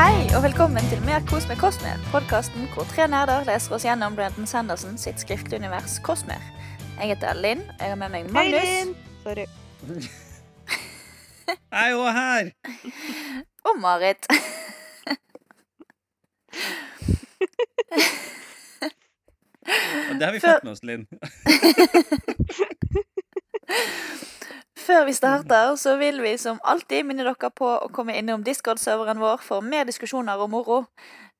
Hei og velkommen til Mer kos med Kosmer, podkasten hvor tre nerder leser oss gjennom Brandon Sanderson sitt skriftlige univers Kosmer. Jeg heter Linn, og jeg har med meg Magnus. Hei, Linn! Sorry. Jeg er jo her! og Marit. Og det har vi fått med oss, Linn. Før vi starter, så vil vi som alltid minne dere på å komme innom Discord-serveren vår for mer diskusjoner og moro.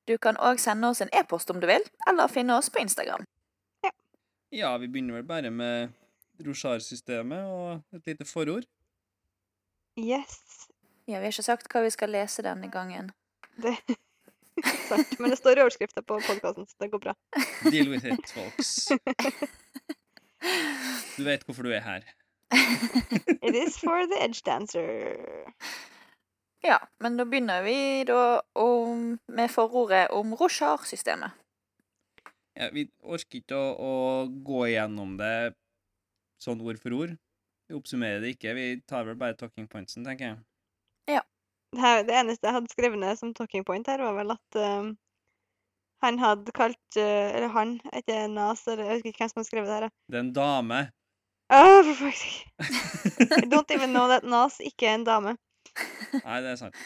Du kan òg sende oss en e-post om du vil, eller finne oss på Instagram. Ja, vi begynner vel bare med Rochard-systemet og et lite forord. Yes. Ja, Vi har ikke sagt hva vi skal lese denne gangen. Det sant. Men det står i overskrifta på podkasten, så det går bra. Deal with it, folks. Du vet hvorfor du er her. It is for the edge dancer. Ja, men da begynner vi da om, med forordet om Rochard-systemet. Ja, vi orker ikke å, å gå igjennom det sånn ord for ord. Vi oppsummerer det ikke. Vi tar vel bare talking pointsen, tenker jeg. Det, her, det eneste jeg hadde skrevet ned som talking point her, var vel at um, han hadde kalt uh, Eller han, ikke Nas, eller jeg husker ikke hvem som hadde skrevet det her. Det er en dame. Åh, for fuck's sake. I don't even know that Nas ikke er en dame. Nei, det er sant.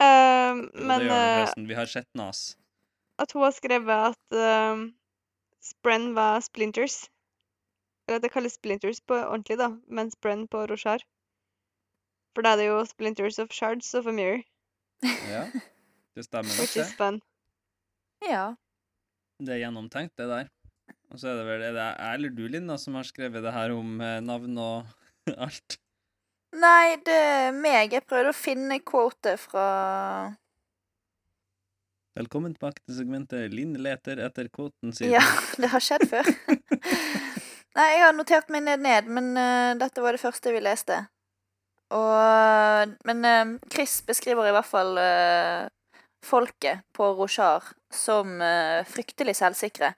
Um, men det gjør det uh. Vi har sett Nas. at hun har skrevet at um, Sprenn var splinters. Eller at det kalles splinters på ordentlig, da, men Sprenn på Roshar. For da er det jo splinters of shards of a mirror, Ja, det stemmer nok, which is fun. Ja. Det er gjennomtenkt, det der. Og så er det vel er det jeg eller du, Linda, som har skrevet det her om eh, navn og alt. Nei, det er meg. Jeg prøvde å finne quote fra Velkommen tilbake til segmentet Linn leter etter kvoten sin. Ja, det har skjedd før. Nei, jeg har notert meg ned, ned men uh, dette var det første vi leste. Og, men uh, Chris beskriver i hvert fall uh, folket på Rochard som fryktelig selvsikre.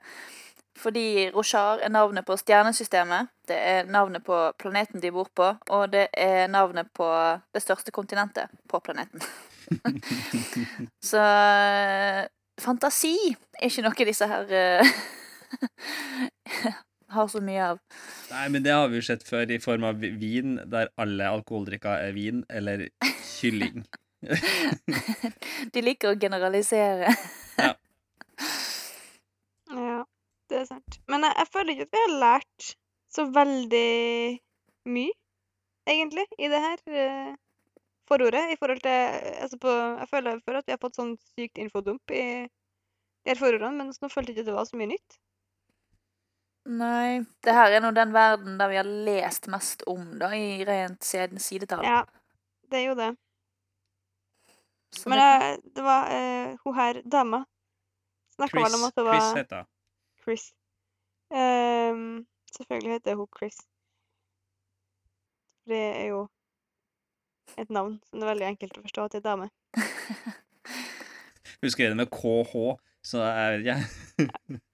Fordi Roshar er navnet på stjernesystemet, det er navnet på planeten de bor på, og det er navnet på det største kontinentet på planeten. Så eh, fantasi er ikke noe disse her eh, har så mye av. Nei, men det har vi jo sett før i form av vin, der alle alkoholdrikker er vin, eller kylling. De liker å generalisere. Ja, det er sant. Men jeg, jeg føler ikke at vi har lært så veldig mye, egentlig, i det her uh, forordet. I forhold til altså på, Jeg føler for at vi har fått sånn sykt infodump i de her forordene, men nå følte jeg ikke at det var så mye nytt. Nei, det her er nå den verden der vi har lest mest om, da, i rent siden- sidetall. Ja, det er jo det. Så Men det det var uh, hun her dama snakka Chris, vel om at det Chris heter hun. Chris. Um, selvfølgelig heter hun Chris. Det er jo et navn som det er veldig enkelt å forstå at det er dame. Hun skrev det med KH, så jeg vet ikke.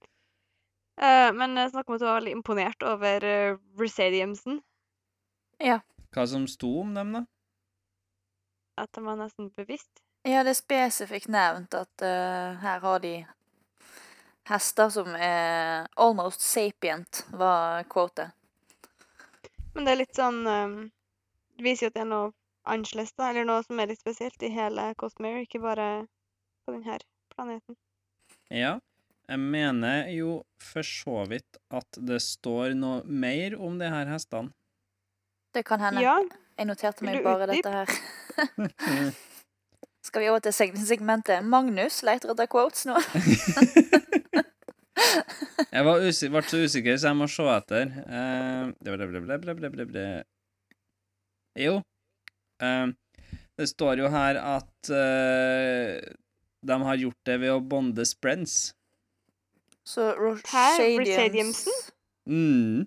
Eh, men snakk om at hun var veldig imponert over uh, Resadiumsen. Hva som sto om dem, da? At de var nesten bevisst. Ja, det er spesifikt nevnt at uh, her har de hester som er almost sapient, var quotet. Men det er litt sånn um, Det viser jo at det er noe annerledes, da. Eller noe som er litt spesielt i hele Cosmere, ikke bare på denne planeten. Ja, jeg mener jo for så vidt at det står noe mer om de her hestene. Det kan hende. Ja, Jeg noterte meg bare dette her. Skal vi over til segmentet Magnus leiter etter quotes nå? Jeg ble så usikker, så jeg må se etter. Uh, ble, ble, ble, ble, ble, ble, ble. Jo. uh, det står jo her at uh, de har gjort det ved å bonde sprens. Så Roshadiansen? Roshadians Mm.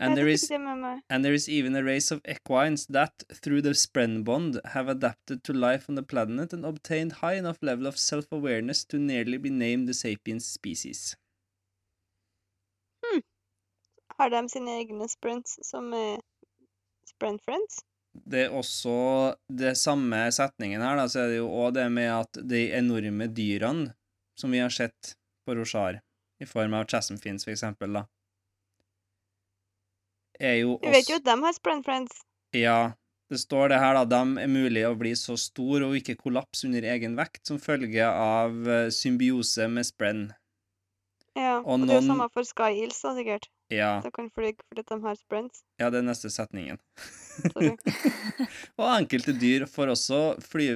And there is. And there is even a race of equines that, through the Sprenbond, have adapted to life on the planet and obtained high enough level of self-awareness to nearly be named the sapiens species. Har de sine egne sprints som er sprint friends? det er også det samme setningen her, da, så er det jo òg det med at de enorme dyrene som vi har sett på Roshar, i form av chasmfins, for eksempel, da, er jo Du vet jo at de har Sprint Friends. Ja, det står det her, da. De er mulig å bli så stor og ikke kollapse under egen vekt som følge av eh, symbiose med sprenn. Ja, Og og det er jo noen- samme for Sky Eels, da, sikkert. Ja, De kan fly fordi de har sprints. ja, det er neste setningen. Og enkelte dyr får også fly,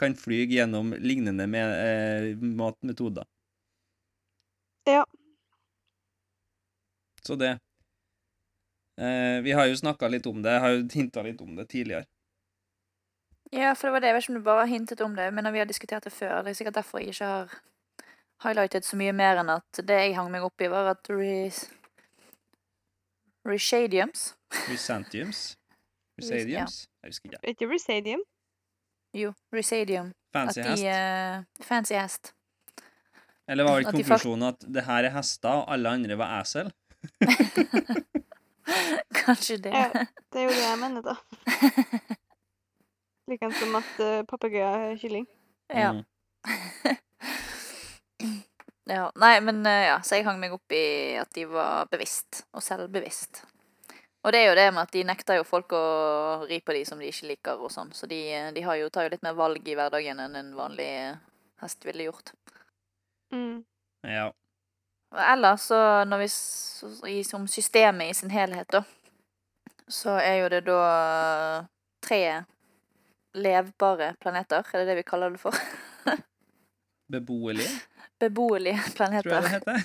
kan fly gjennom lignende med, eh, matmetoder. Ja. Så det. Eh, vi har jo snakka litt om det, jeg har jo hinta litt om det tidligere. Ja, for det var det. Jeg vet ikke om du bare hintet om det, men når vi har diskutert det før. Det er sikkert derfor jeg ikke har highlightet så mye mer enn at det jeg hang meg opp i, var at res... Reshadiums Chrysantiums? ja. Jeg husker ikke. Ikke Resadium. Jo, Resadium. Fancy hest. eh, Fancy hest. Eller var vel konklusjonen at det her er hester, og alle andre var esel? Kanskje det. Ja, det er jo det jeg mener, da. Likeens som at uh, papegøye er kylling. ja. Mm. ja. Nei, men uh, ja, så jeg hang meg opp i at de var bevisst, og selvbevisst. Og det er jo det med at de nekter jo folk å ri på de som de ikke liker og sånn, så de, de har jo, tar jo litt mer valg i hverdagen enn en vanlig eh, hest ville gjort. Mm. Ja. Og ellers så, når vi som systemet i sin helhet, da, så er jo det da tre levbare planeter, er det det vi kaller det for? Beboelige, Beboelige planeter. tror jeg det heter.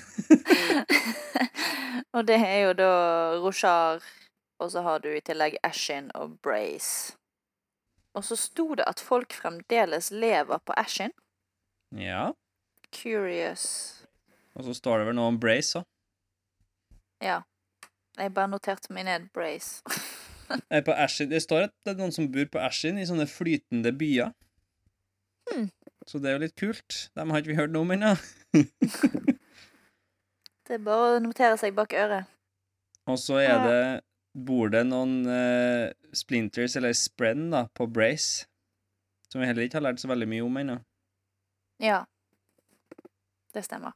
og det er jo da Roshar, og så har du i tillegg Ashin og Brace. Og så sto det at folk fremdeles lever på Ashin. Ja. Curious. Og så står det vel noe om Brace òg. Ja. Jeg bare noterte meg ned Brace. På Ashin, det står at det er noen som bor på Ashin, i sånne flytende byer. Hmm. Så det er jo litt kult. Dem har ikke vi hørt noe om ennå. Det er bare å notere seg bak øret. Og så er det Bor det noen uh, splinters, eller sprenn, da, på Brace? Som vi heller ikke har lært så veldig mye om ennå. Ja. Det stemmer.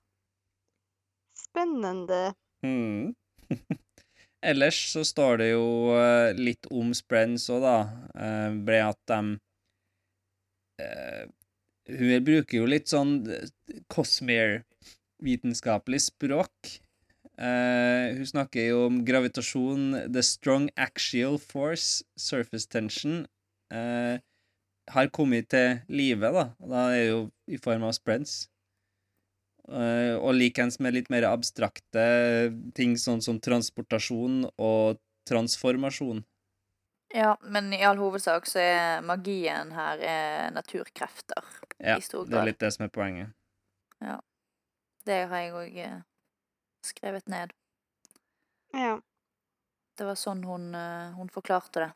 Spennende. Mm. Ellers så står det jo eh, litt om Sprens òg, da. Uh, ble at de eh, Hun bruker jo litt sånn Cosmere-vitenskapelig språk. Eh, hun snakker jo om gravitasjon, the strong axial force, surface tension, eh, har kommet til live, da. Da er det jo i form av Sprens. Eh, og likeens med litt mer abstrakte ting, sånn som transportasjon og transformasjon. Ja, men i all hovedsak så er magien her er naturkrefter Ja, i stor det er litt det som er poenget. Ja. Det har jeg òg skrevet ned. Ja. Det var sånn hun, eh, hun forklarte det.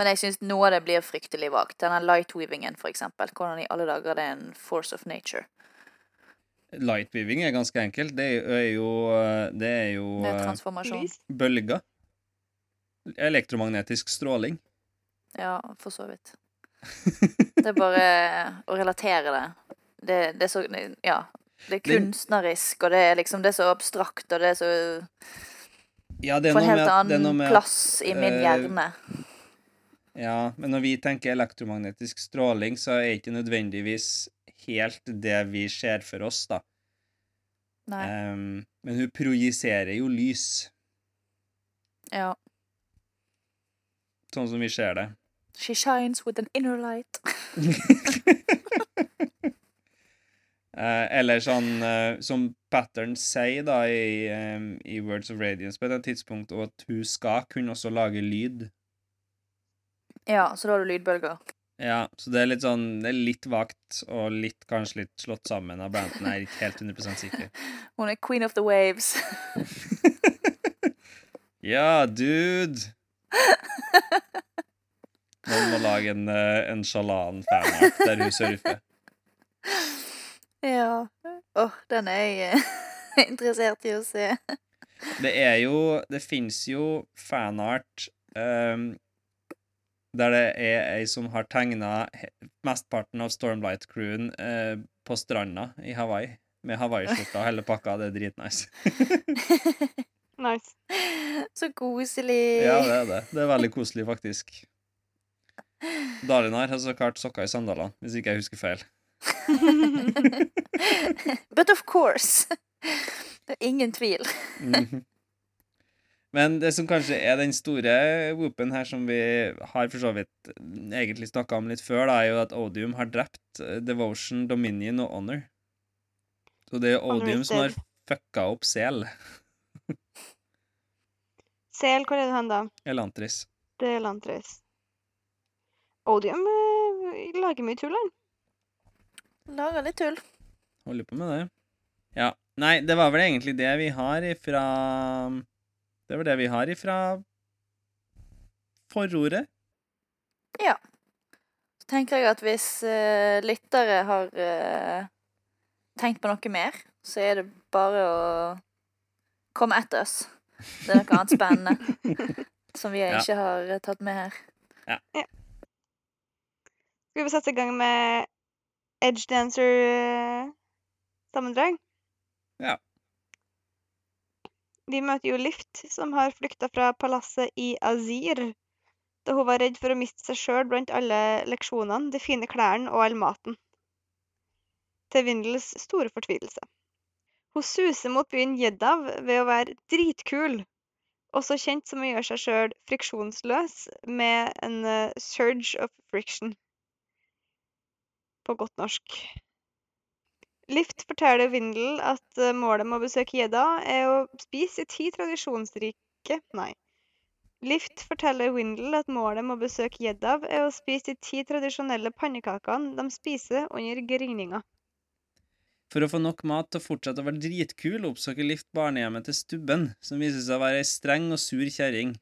Men jeg syns noe av det blir fryktelig vagt. Denne lightweavingen, for eksempel. Hvordan i alle dager det er en force of nature. Lightweaving er ganske enkelt. Det er jo eh, Det er jo Det er eh, transformasjon. Bølger. Elektromagnetisk stråling. Ja, for så vidt. Det er bare å relatere det. Det, det er så Ja. Det er kunstnerisk, og det er liksom Det er så abstrakt, og det er så Ja, det er På en noe helt med at, det er noe annen plass i min hjerne. hjerne. Ja, men når vi tenker elektromagnetisk stråling, så er det ikke nødvendigvis helt det vi ser for oss, da. Nei. Um, men hun projiserer jo lys, Ja. sånn som vi ser det. She shines with an inner light. Eh, eller sånn eh, som Pattern sier da i, em, i Words of Radiance på et tidspunkt, og at hun skal kunne også lage lyd. Ja, så da har du lydbølger. Ja, så det er litt sånn Det er litt vagt og litt kanskje litt slått sammen av Branton. Er ikke helt 100% sikker. Hun er queen of the waves. Ja, dude! Noen må lage en, eh, en sjalan fanart der hun surfer. ja. Åh, den er jeg eh, interessert i å se. Det er jo Det fins jo fanart um, Der det er ei som har tegna mesteparten av Stormlight-crewen eh, på stranda i Hawaii. Med hawaiiskjorta og hele pakka. Det er dritnice. Nice. Så koselig. Ja, det er det. Det er veldig koselig, faktisk. Dalinar har så klart sokker i sandalene, hvis ikke jeg husker feil. But of course. Det er ingen tvil. Men det som kanskje er den store whoopen her, som vi har for så vidt egentlig snakka om litt før, da, er jo at Odium har drept eh, Devotion, Dominion og Honor. Så det er Odium som har fucka opp Sel, Sel, hvor er det hen, da? Elantris. Det er Elantris. Odium eh, lager mye tull, han. Lager litt tull. Holder på med det. Ja. Nei, det var vel egentlig det vi har ifra Det var det vi har ifra forordet. Så tenker jeg at hvis uh, lyttere har uh, tenkt på noe mer, så er det bare å komme etter oss. Det er noe annet spennende som vi Ja. ikke har eh, tatt med her. Skal vi sette i gang med Edge Dancer-sammendrag? Ja. Vi møter jo Lift, som har flykta fra palasset i Azir, da hun var redd for å miste seg sjøl blant alle leksjonene, de fine klærne og all maten. Til Vindels store fortvilelse. Hun suser mot byen Jeddav ved å være dritkul, også kjent som å gjøre seg sjøl friksjonsløs med en eh, surge of friction på godt norsk. Lift forteller Vindel at eh, målet med å besøke gjedda er å spise de ti tradisjonsrike Nei. Lift forteller Windel at målet med å besøke Jeddav er å spise de ti tradisjonelle pannekakene de spiser under gryninga. For å få nok mat til å fortsette å være dritkul, oppsøker Lift barnehjemmet til Stubben, som viser seg å være ei streng og sur kjerring.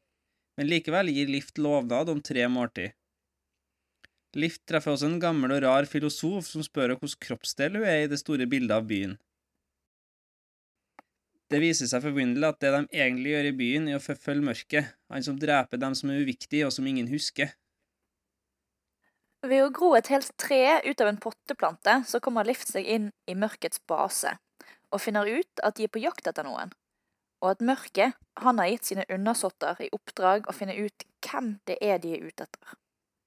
Men likevel gir Lift lovnad om tre måltid. Lift treffer også en gammel og rar filosof som spør hvilken kroppsdel hun er i det store bildet av byen. Det viser seg for at det de egentlig gjør i byen, er å forfølge mørket, han som dreper dem som er uviktige og som ingen husker. Ved å gro et helt tre ut av en potteplante, så kommer Lift seg inn i mørkets base, og finner ut at de er på jakt etter noen, og at mørket, han har gitt sine undersåtter i oppdrag å finne ut hvem det er de er ute etter.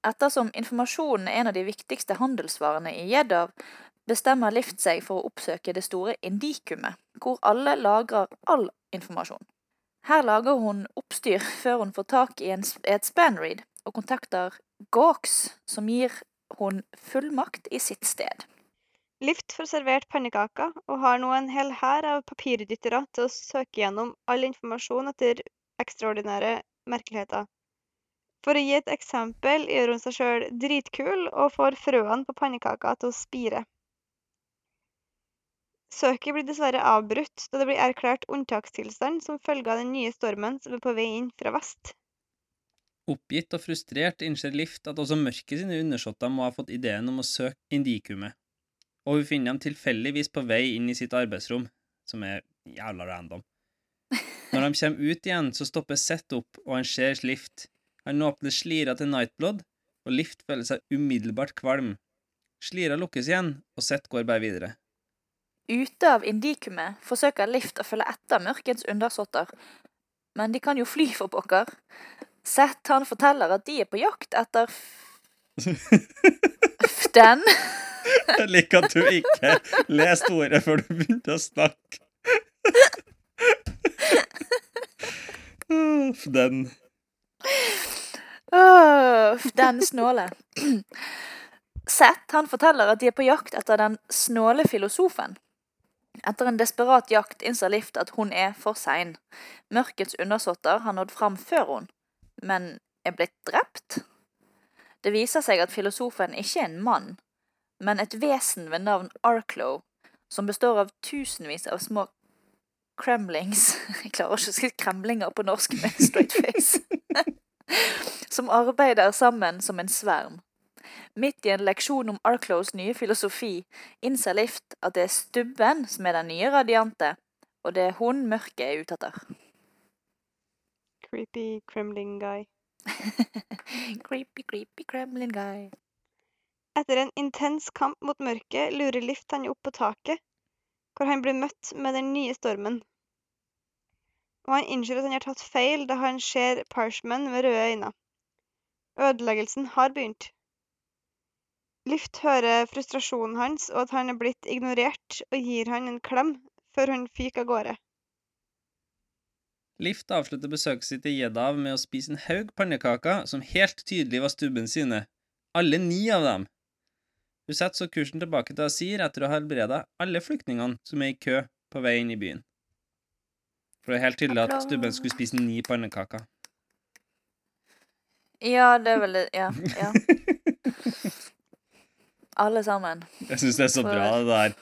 Ettersom informasjonen er en av de viktigste handelsvarene i Jeddav, bestemmer Lift seg for å oppsøke det store indikumet, hvor alle lagrer all informasjon. Her lager hun oppstyr før hun får tak i en, et spanreed, og kontakter Gawks, som gir hun fullmakt i sitt sted. Lift får servert pannekaker, og har nå en hel hær av papirdyttere til å søke gjennom all informasjon etter ekstraordinære merkeligheter. For å gi et eksempel gjør hun seg sjøl dritkul og får frøene på pannekaka til å spire. Søket blir dessverre avbrutt da det blir erklært unntakstilstand som følge av den nye stormen som er på vei inn fra vest. Oppgitt og frustrert innser Lift at også mørket sine undersåtter må ha fått ideen om å søke indikumet, og hun finner dem tilfeldigvis på vei inn i sitt arbeidsrom, som er jævla random. Når de kommer ut igjen, så stopper Seth opp, og han ser Lift. Han åpner slira til Nightblood, og Lift føler seg umiddelbart kvalm. Slira lukkes igjen, og Seth går bare videre. Ute av indikumet forsøker Lift å følge etter mørkets undersåtter, men de kan jo fly for pokker. Seth han forteller at de er på jakt etter f- den. Jeg liker at du ikke leste ordet før du begynte å snakke. Uff, Den. Åh, den snåle. Seth han forteller at de er på jakt etter den snåle filosofen. Etter en desperat jakt innser Lift at hun er for sein. Mørkets undersåtter har nådd fram før hun, men er blitt drept. Det viser seg at filosofen ikke er en mann, men et vesen ved navn Arklo, som består av tusenvis av små kremlings Jeg klarer ikke å si kremlinger på norsk med straight face. som arbeider sammen som en sverm. Midt i en leksjon om Arklows nye filosofi innser Lift at det er Stubben som er den nye radiante, og det er hun mørket er ute etter. Creepy Kremlin guy. creepy, creepy Kremlin guy. Etter en intens kamp mot mørket lurer Lift han opp på taket, hvor han blir møtt med den nye stormen. Og han innser at han har tatt feil da han ser Parshman med røde øyne. Ødeleggelsen har begynt. Lift hører frustrasjonen hans og at han er blitt ignorert, og gir han en klem før han fyker av gårde. Lift avslutter besøket sitt i Jeddav med å spise en haug pannekaker som helt tydelig var stubben sine. Alle ni av dem. Hun setter så kursen tilbake til Asir etter å ha helbreda alle flyktningene som er i kø på vei inn i byen. For det er helt tydelig at stubben skulle spise ni pannekaker. Ja, det er vel det Ja. ja. Alle sammen. Jeg syns det er så bra, det der.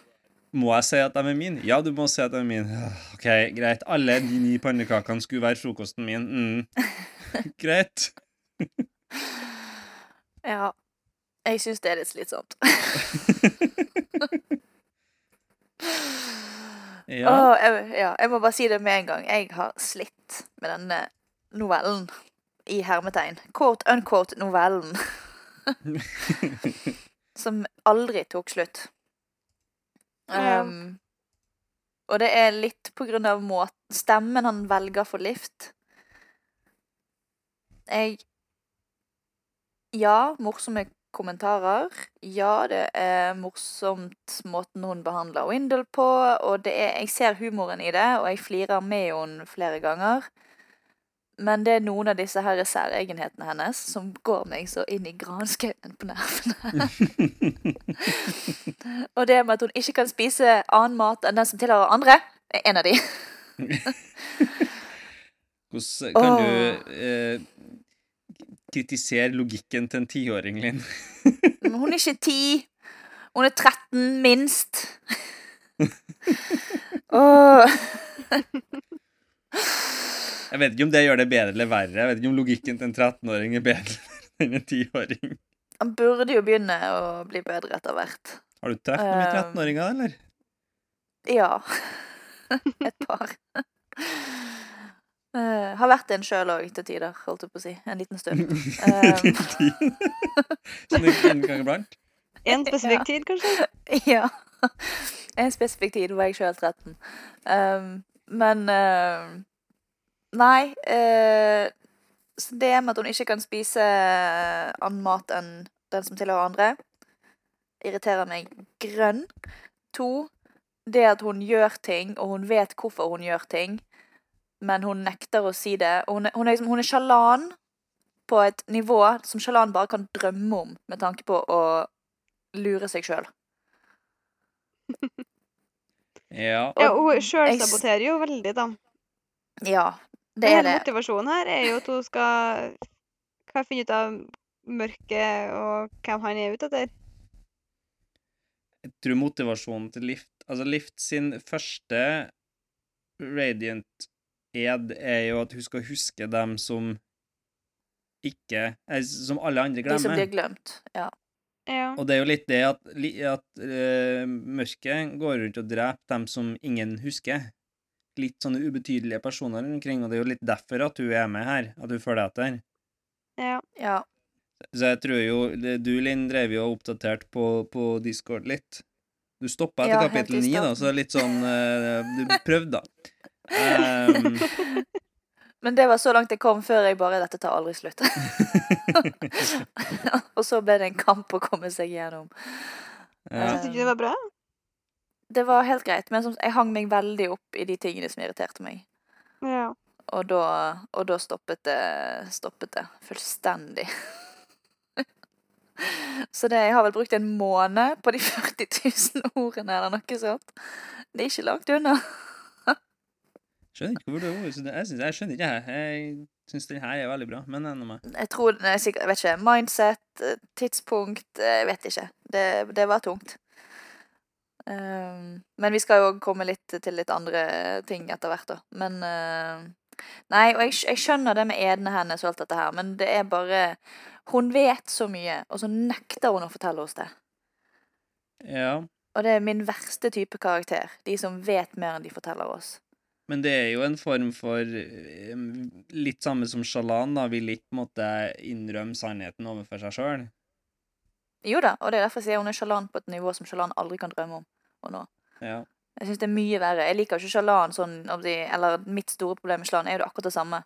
Må jeg si at de er mine? Ja, du må si at de er mine. OK, greit. Alle de ni pannekakene skulle være frokosten min. Mm. Greit. Ja. Jeg syns det er litt slitsomt. Ja. Åh, jeg, ja, jeg må bare si det med en gang. Jeg har slitt med denne novellen. I hermetegn. Quote unquote novellen. Som aldri tok slutt. Um, og det er litt på grunn av måten Stemmen han velger for Lift. Jeg Ja, morsomme kommentarer. Ja, det er morsomt måten hun behandler Windle på, og det er, jeg ser humoren i det, og jeg flirer med henne flere ganger. Men det er noen av disse her særegenhetene hennes som går meg så inn i granskauen på nervene. og det med at hun ikke kan spise annen mat enn den som tilhører andre, er en av de. Hvordan kan oh. du eh, kritisere logikken til en tiåring, Linn? Men hun er ikke ti. Hun er 13, minst. oh. Jeg vet ikke om det gjør det bedre eller verre. Jeg vet ikke om logikken til en 13-åring er bedre enn en 10-åring. Han burde jo begynne å bli bedre etter hvert. Har du noen Um, 13-åringer, eller? Ja. Et par. Eh, har vært en sjøl òg, til tider, holdt jeg på å si. En liten stund. Um, Sånn en gang iblant? En spesifikk Ja. tid, kanskje? ja. En spesifikk tid var jeg sjøl 13. Um, men uh, Nei. Uh, så det med at hun ikke kan spise annen mat enn den som tilhører andre, irriterer meg grønn. To, det at hun gjør ting, og hun vet hvorfor hun gjør ting, men hun nekter å si det. Og hun hun er, liksom, hun er sjalan på et nivå som sjalan bare kan drømme om, med tanke på å lure seg sjøl. Ja. Ja, hun sjølsaboterer jo veldig, da. Ja, det er hele det. motivasjonen her er jo at hun skal, skal finne ut av mørket og hvem han er ute etter. Jeg tror motivasjonen til Lift Altså, Lift sin første Radiant ed er jo at hun skal huske dem som ikke eh, Som alle andre glemmer. De som blir glemt. Ja. Ja. Og det er jo litt det at, at uh, mørket går rundt og dreper dem som ingen husker. Litt sånne ubetydelige personer rundt omkring, og det er jo litt derfor at hun er med her. At hun følger etter. ja. ja. Så jeg tror jo Du, Linn, drev jo og oppdatert på, på Discord litt. Du stoppa etter Ja, kapittel i 9, da, så litt sånn uh, Du prøvde, da. Um, Men det var så langt jeg kom før jeg bare Dette tar aldri slutt. og så ble det en kamp å komme seg gjennom. ja. Syns du ikke det var bra? Det var helt greit, men jeg hang meg veldig opp i de tingene som irriterte meg. Ja. Og da, og da stoppet, det, stoppet det fullstendig. Så det, jeg har vel brukt en måned på de 40 000 ordene, eller noe sånt. Det er ikke langt unna. Skjønner ikke hvorfor du synes, jeg, synes, jeg skjønner ikke jeg. Jeg syns den her er veldig bra, men ennå meg. Jeg tror, nei, sikkert, jeg vet ikke, mindset, eh, tidspunkt, eh, jeg vet ikke. Det, det var tungt. Um, men vi skal jo komme litt til litt andre ting etter hvert, da. Men uh, Nei, og jeg, jeg skjønner det med edene hennes og alt dette her, men det er bare Hun vet så mye, og så nekter hun å fortelle oss det. Ja. Og det er min verste type karakter. De som vet mer enn de forteller oss. Men det er jo en form for eh, Litt samme som Shalan, da. Vil ikke måtte innrømme sannheten overfor seg sjøl. Jo da, og det er derfor jeg sier hun er sjalan på et nivå som sjalan aldri kan drømme om å nå. Ja. Jeg syns det er mye verre. Jeg liker ikke sjalan sånn av de, Eller mitt store problem med sjalan er jo det akkurat det samme,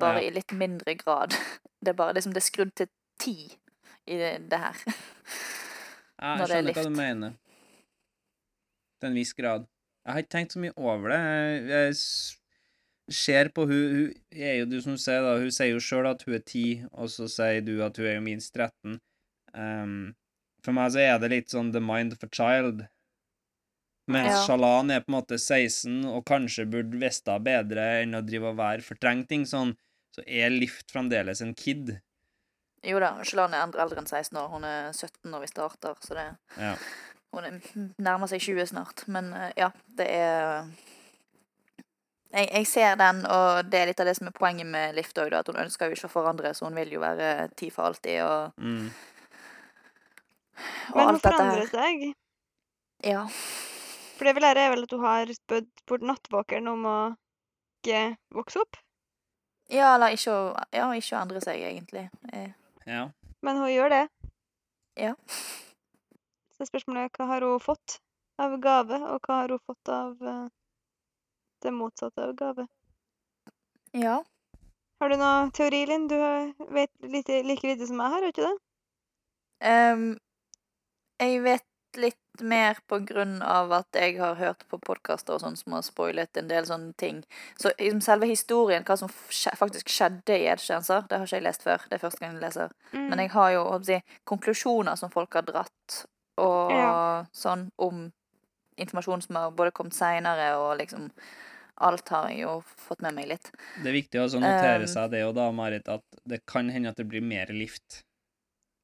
bare Ja. i litt mindre grad. Det er bare liksom det er skrudd til ti i det, det her. Ja, jeg er skjønner hva du mener. Til en viss grad. Jeg har ikke tenkt så mye over det. Jeg, jeg ser på hun Hun er jo du som sier, da. Hun sier jo sjøl at hun er ti, og så sier du at hun er jo minst 13. Um, for meg så er det litt sånn the mind of a child. Mens Ja. Shalan er på en måte 16 og kanskje burde visst bedre enn å drive og være fortrengt ting sånn, så er Lift fremdeles en kid. Jo da, Shalan er eldre enn 16 år. Hun er 17 når vi starter, så det Ja. Hun er, nærmer seg 20 snart. Men eh, ja, det er jeg, jeg ser den, og det er litt av det som er poenget med Lift òg, at hun ønsker jo ikke å forandre, så hun vil jo være ti for alltid og, Mm. og Men hun alt dette forandrer seg. Ja. For det vil jeg er vel at hun har spødd bort nattvåkeren om å ikke vokse opp. ja, eller ikke å, ja, ikke å endre seg, egentlig. Jeg... ja. Men hun gjør det. Ja. Så spørsmålet er hva har hun fått av gave, og hva har hun fått av uh, det motsatte av gave? ja. Har du noe teori, Linn? Du vet lite, like lite som jeg har, har ikke det? Um, jeg vet litt mer på grunn av at jeg har hørt på podkaster og sånn som har spoilet en del sånne ting. Så liksom selve historien, hva som faktisk skjedde i Edstjenser, det har ikke jeg lest før. Det er første gang jeg leser. Mm. Men jeg har jo si, konklusjoner som folk har dratt, og Ja. sånn om informasjon som har både kommet seinere, og liksom Alt har jeg jo fått med meg litt. Det er viktig å notere Um, seg det og da, Marit, at det kan hende at det blir mer lift.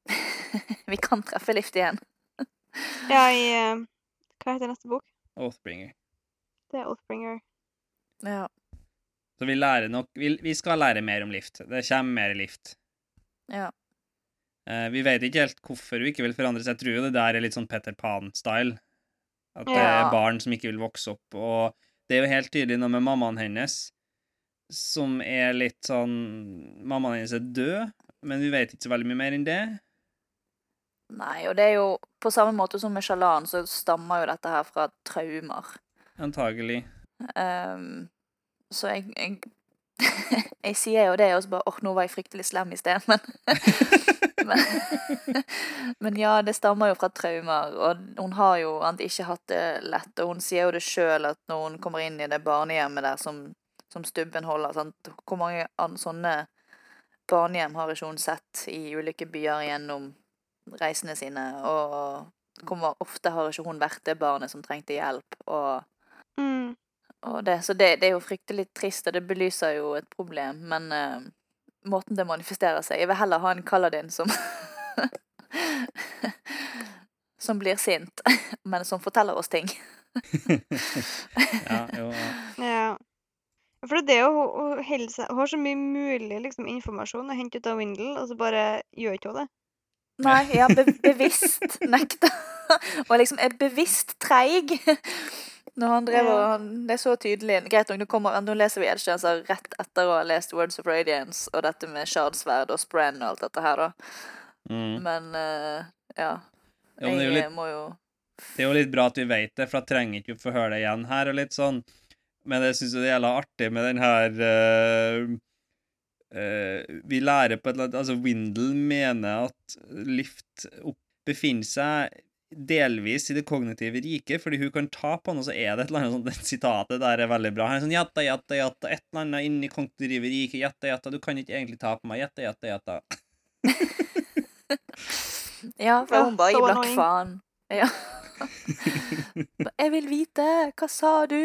Vi kan treffe Lift igjen. Ja, i eh, Hva heter neste bok? Oathbringer. Det er Oathbringer. Ja. Så vi lærer nok vi, vi skal lære mer om lift. Det kommer mer lift. ja. Eh, vi vet ikke helt hvorfor hun ikke vil forandre seg. Jeg tror jo det der er litt sånn Petter Pan-style. At det er barn som ikke vil vokse opp. Og det er jo helt tydelig noe med mammaen hennes som er litt sånn Mammaen hennes er død, men vi vet ikke så veldig mye mer enn det. Nei, og det er jo på samme måte som med sjalan, så stammer jo dette her fra traumer. Antagelig. Um, så jeg, jeg Jeg sier jo det, og så bare åh, nå var jeg fryktelig slem i sted, men men, men ja, det stammer jo fra traumer, og hun har jo ikke hatt det lett, og hun sier jo det sjøl at når hun kommer inn i det barnehjemmet der som, som Stubben holder sant? Hvor mange sånne barnehjem har ikke hun sett i ulike byer gjennom reisene sine, og hvor ofte har ikke hun vært det barnet som trengte hjelp, og Mm. Og det, så det, det er jo fryktelig trist, og det belyser jo et problem, men uh, måten det manifesterer seg Jeg vil heller ha en Kaladin som Som blir sint, men som forteller oss ting. Ja, jo, ja. Ja. For det er det jo hun, hun seg Hun har så mye mulig liksom, informasjon å hente ut av Windle, og så bare gjør ikke hun det. Nei, ja, be bevisst nekta. Og liksom er bevisst treig. Når han drev og han- Det er så tydelig. Greit nok, nå, kommer, nå leser vi Edstjenser rett etter å ha lest Words of Radiance og dette med Shardsverd og Spren og alt dette her, da. Mm. Men uh, ja. Jo, men det er jo jeg litt må jo Det er jo litt bra at vi vet det, for da trenger ikke vi få høre det igjen her og litt sånn. Men jeg syns det er jævla artig med den her uh, uh, Vi lærer på et eller annet Altså, Windle mener at Lift opp, befinner seg delvis i det kognitive riket, fordi hun kan ta på noe, så er det et eller annet sånt det Sitatet der er veldig bra. Han er sånn jatta, jatta, jatta, et eller annet inni kognitive riket, jatta, jatta, du kan ikke egentlig ta på meg, jatta, jatta, jatta. Ja, for hun bare gir blakk faen. Ja. Jeg vil vite! Hva sa du?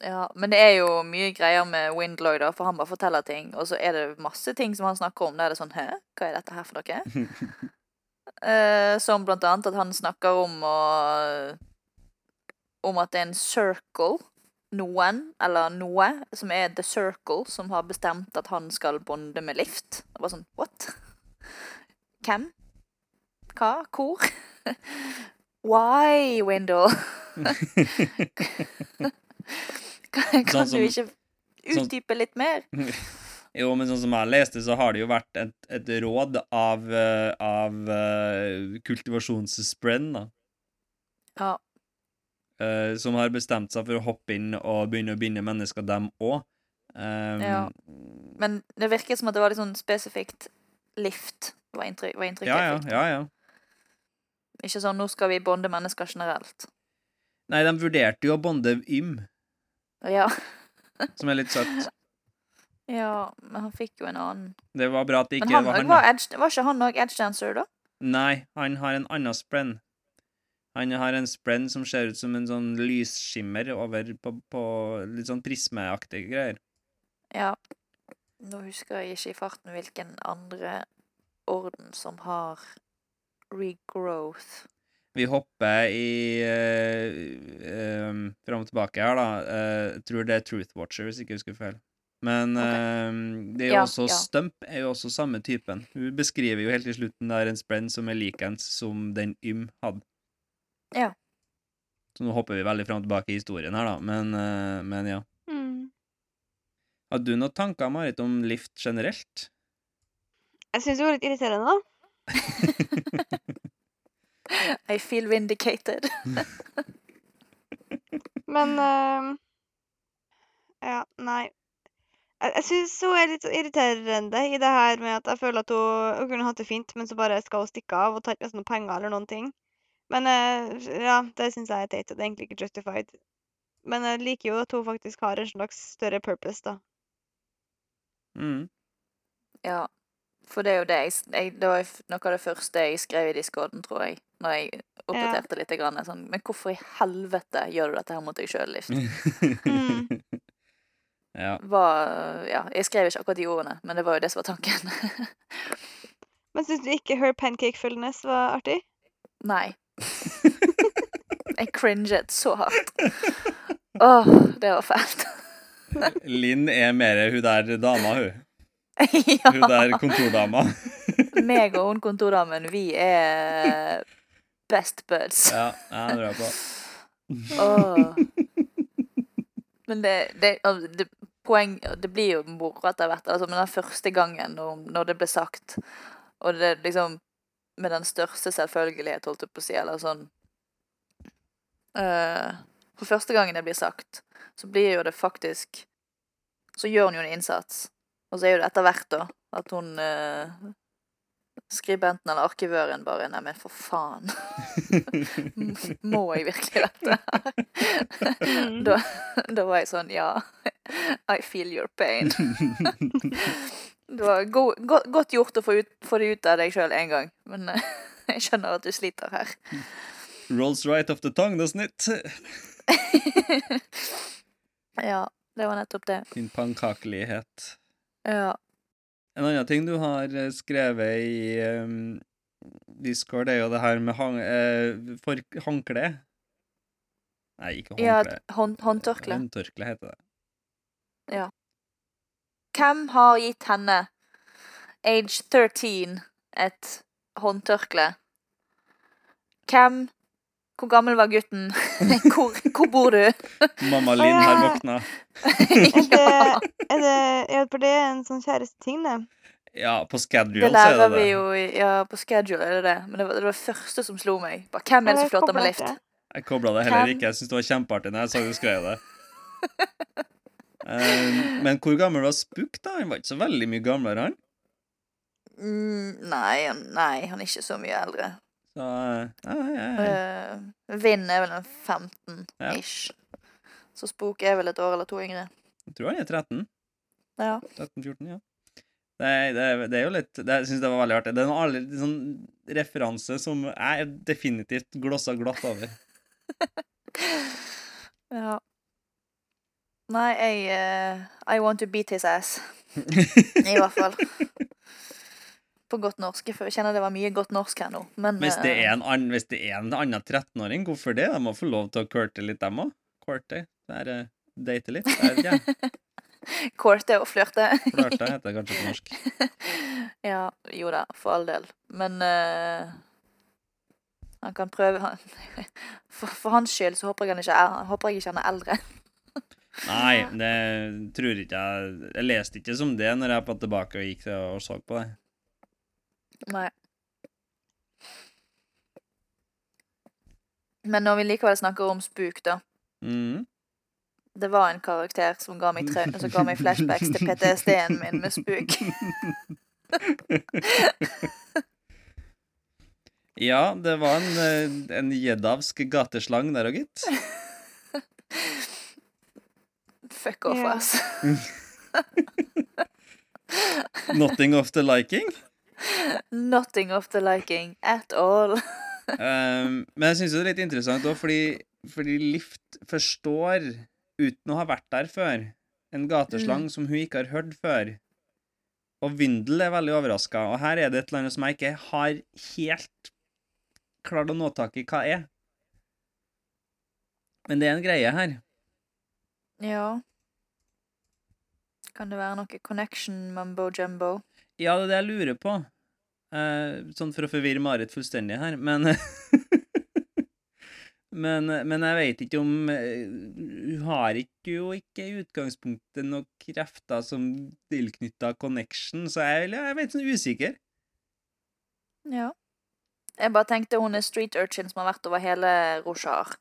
ja, men det er jo mye greier med Windloy, da, for han bare forteller ting, og så er det masse ting som han snakker om. Da er det sånn Hæ, hva er dette her for noe? Eh, som blant annet at han snakker om å Om at det er en circle, noen, eller noe, som er The Circle, som har bestemt at han skal bonde med Lift. Det var sånn What? Hvem? Hva? Hvor? Why, Wendell? Kan, kan Sånn du ikke sånn- utdype litt mer? Jo, men sånn som jeg leste, så har det jo vært et, et råd av, eh, av uh, kultivasjonsspreen, da. Ja. eh, som har bestemt seg for å hoppe inn og begynne å binde mennesker, dem òg. Ja. Men det virker som at det var litt sånn spesifikt lift, var, inntrykk, var inntrykket ja, ja, ja, ja. Ikke sånn 'nå skal vi bonde mennesker generelt'. Nei, de vurderte jo å bonde Ym, Ja. som er litt søtt. ja, men han fikk jo en annen Det var bra at det Men ikke han, var han. var, edge, var ikke han òg edge dancer, da? Nei, han har en annen sprenn. Han har en sprenn som ser ut som en sånn lysskimmer over på, på litt sånn prismeaktige greier. Ja. Nå husker jeg ikke i farten hvilken andre orden som har regrowth. Vi hopper i uh, fram og tilbake her, da. Uh, tror det er Truth Watcher, hvis ikke jeg husker feil. Men okay. uh, det er jo Ja, også ja. Stump er jo også samme typen. Hun beskriver jo helt til slutten der en sprenn som er likens som den Ym hadde. Ja. Så nå hopper vi veldig fram og tilbake i historien her, da. Men, uh, men ja. Mm. Har du noen tanker, Marit, om lift generelt? Jeg syns det var litt irriterende, da. I feel vindicated. Men uh, Ja, nei. Jeg, jeg syns hun er litt irriterende i det her med at jeg føler at hun, hun kunne hatt det fint, men så bare skal hun stikke av og ta ikke noen penger eller noen ting. Men eh, ja, det syns jeg er teit, det er egentlig ikke justified. Men jeg liker jo at hun faktisk har en slags større purpose, da. Mm. Ja. For det er jo det jeg, jeg Det var noe av det første jeg skrev i discorden, tror jeg. Når jeg oppdaterte litt. Grann, sånn, men hvorfor i helvete gjør du dette her mot deg sjøl, Lift? Mm. Ja. Var, ja, jeg skrev ikke akkurat de ordene, men det var jo det som var tanken. Men syns du ikke her pancake-fullness var artig? Nei. Jeg cringet så hardt. Åh, det var fælt. Linn er mer hun der dama, hun. ja. Hun der kontordama. Meg og hun kontordamen, vi er best buds. ja, ja, det tror jeg på. Oh. Men det, det, altså, det Poeng Det blir jo moro etter hvert, altså, men den første gangen når, når det ble sagt, og det liksom Med den største selvfølgelighet, holdt jeg på å si, eller sånn uh, For første gangen det blir sagt, så blir jo det faktisk Så gjør hun jo en innsats. Og så er jo det etter hvert, da, at hun eh, Skribenten eller arkivøren bare Nei, men for faen. Må jeg virkelig dette her? Mm. da, da var jeg sånn Ja, I feel your pain. Det var go go godt gjort å få, ut, få det ut av deg sjøl én gang, men eh, jeg skjønner at du sliter her. Rolls right off the tongue, doesn't it? ja, det var nettopp det. Din pannkakelighet. Ja. En annen ting du har eh, skrevet i um, Discord, er jo det her med hang, uh, for, håndkle. Nei, ikke ja håndkle. hånd, håndtørkle. Håndtørkle heter det. Ja. Hvem har gitt henne, age 13, et håndtørkle? Hvem? Hvor gammel var gutten? Hvor, hvor bor du? Mamma Linn har våkna. Er det, ja, er det, det er en sånn kjæresteting, det. Ja, på schedule det så er lærer det vi det. jo ja, på schedule, er det det. Men det var det var det første som slo meg. Bare, hvem er det som flørter med lift? Jeg kobla det heller ikke. Jeg syntes det var kjempeartig når jeg så du skrev det. Um, men hvor gammel var Spook, da? Han var ikke så veldig mye gamlere, han. Mm, nei, han- nei, han er ikke så mye eldre. Så eh, ja, ja, ja. Uh, Vind er vel en 15-ish. Så Spook er vel et år eller to yngre. Jeg tror han er 13. Ja. 13-14, ja. Er- det, det er jo litt det, Jeg syns det var veldig artig. Det er en aldri, sånn referanse som jeg definitivt glossa glatt over. ja. Nei, jeg uh, I want to beat his ass. I hvert fall. På godt norsk. For jeg kjenner det var mye godt norsk her nå. Men Hvis det eh, er en, annen- hvis det er en annen 13-åring, hvorfor det? De må få lov til å courte litt, dem òg. Courte. Det er eh, date litt. Er, ja, Courte og flørte. Flørte heter det kanskje på norsk. ja, jo da, for all del. Men uh, Han kan prøve han, for, for hans skyld så håper jeg, han ikke er, håper jeg ikke han er eldre. Nei, det tror ikke jeg Jeg leste ikke som det når jeg var tilbake og gikk og så på det. Nei. Men når vi likevel snakker om spuk, da. Mm. Det var en karakter som ga meg, som ga meg flashbacks til PTSD-en min med spuk. Ja, det var en, eh, en gjeddavsk gateslang der òg, gitt. Fuck off, yeah. ass. Nothing of the liking. Nothing of the liking at all. Um, men jeg syns det er litt interessant òg, fordi, fordi Lift forstår, uten å ha vært der før, en gateslang som hun ikke har hørt før. Og Vindel er veldig overraska, og her er det et eller annet som jeg ikke har helt klart å nå tak i hva er. Men det er en greie her. Ja. Kan det være noe connection mambo jumbo? Ja, det er det jeg lurer på. Eh, sånn for å forvirre Marit fullstendig her, men Men, men jeg vet ikke om eh, Hun har ikke, jo ikke i utgangspunktet noen krefter som tilknytta connection, så jeg, jeg er sånn usikker. Ja. Jeg bare tenkte hun er street urchin som har vært over hele Roshar.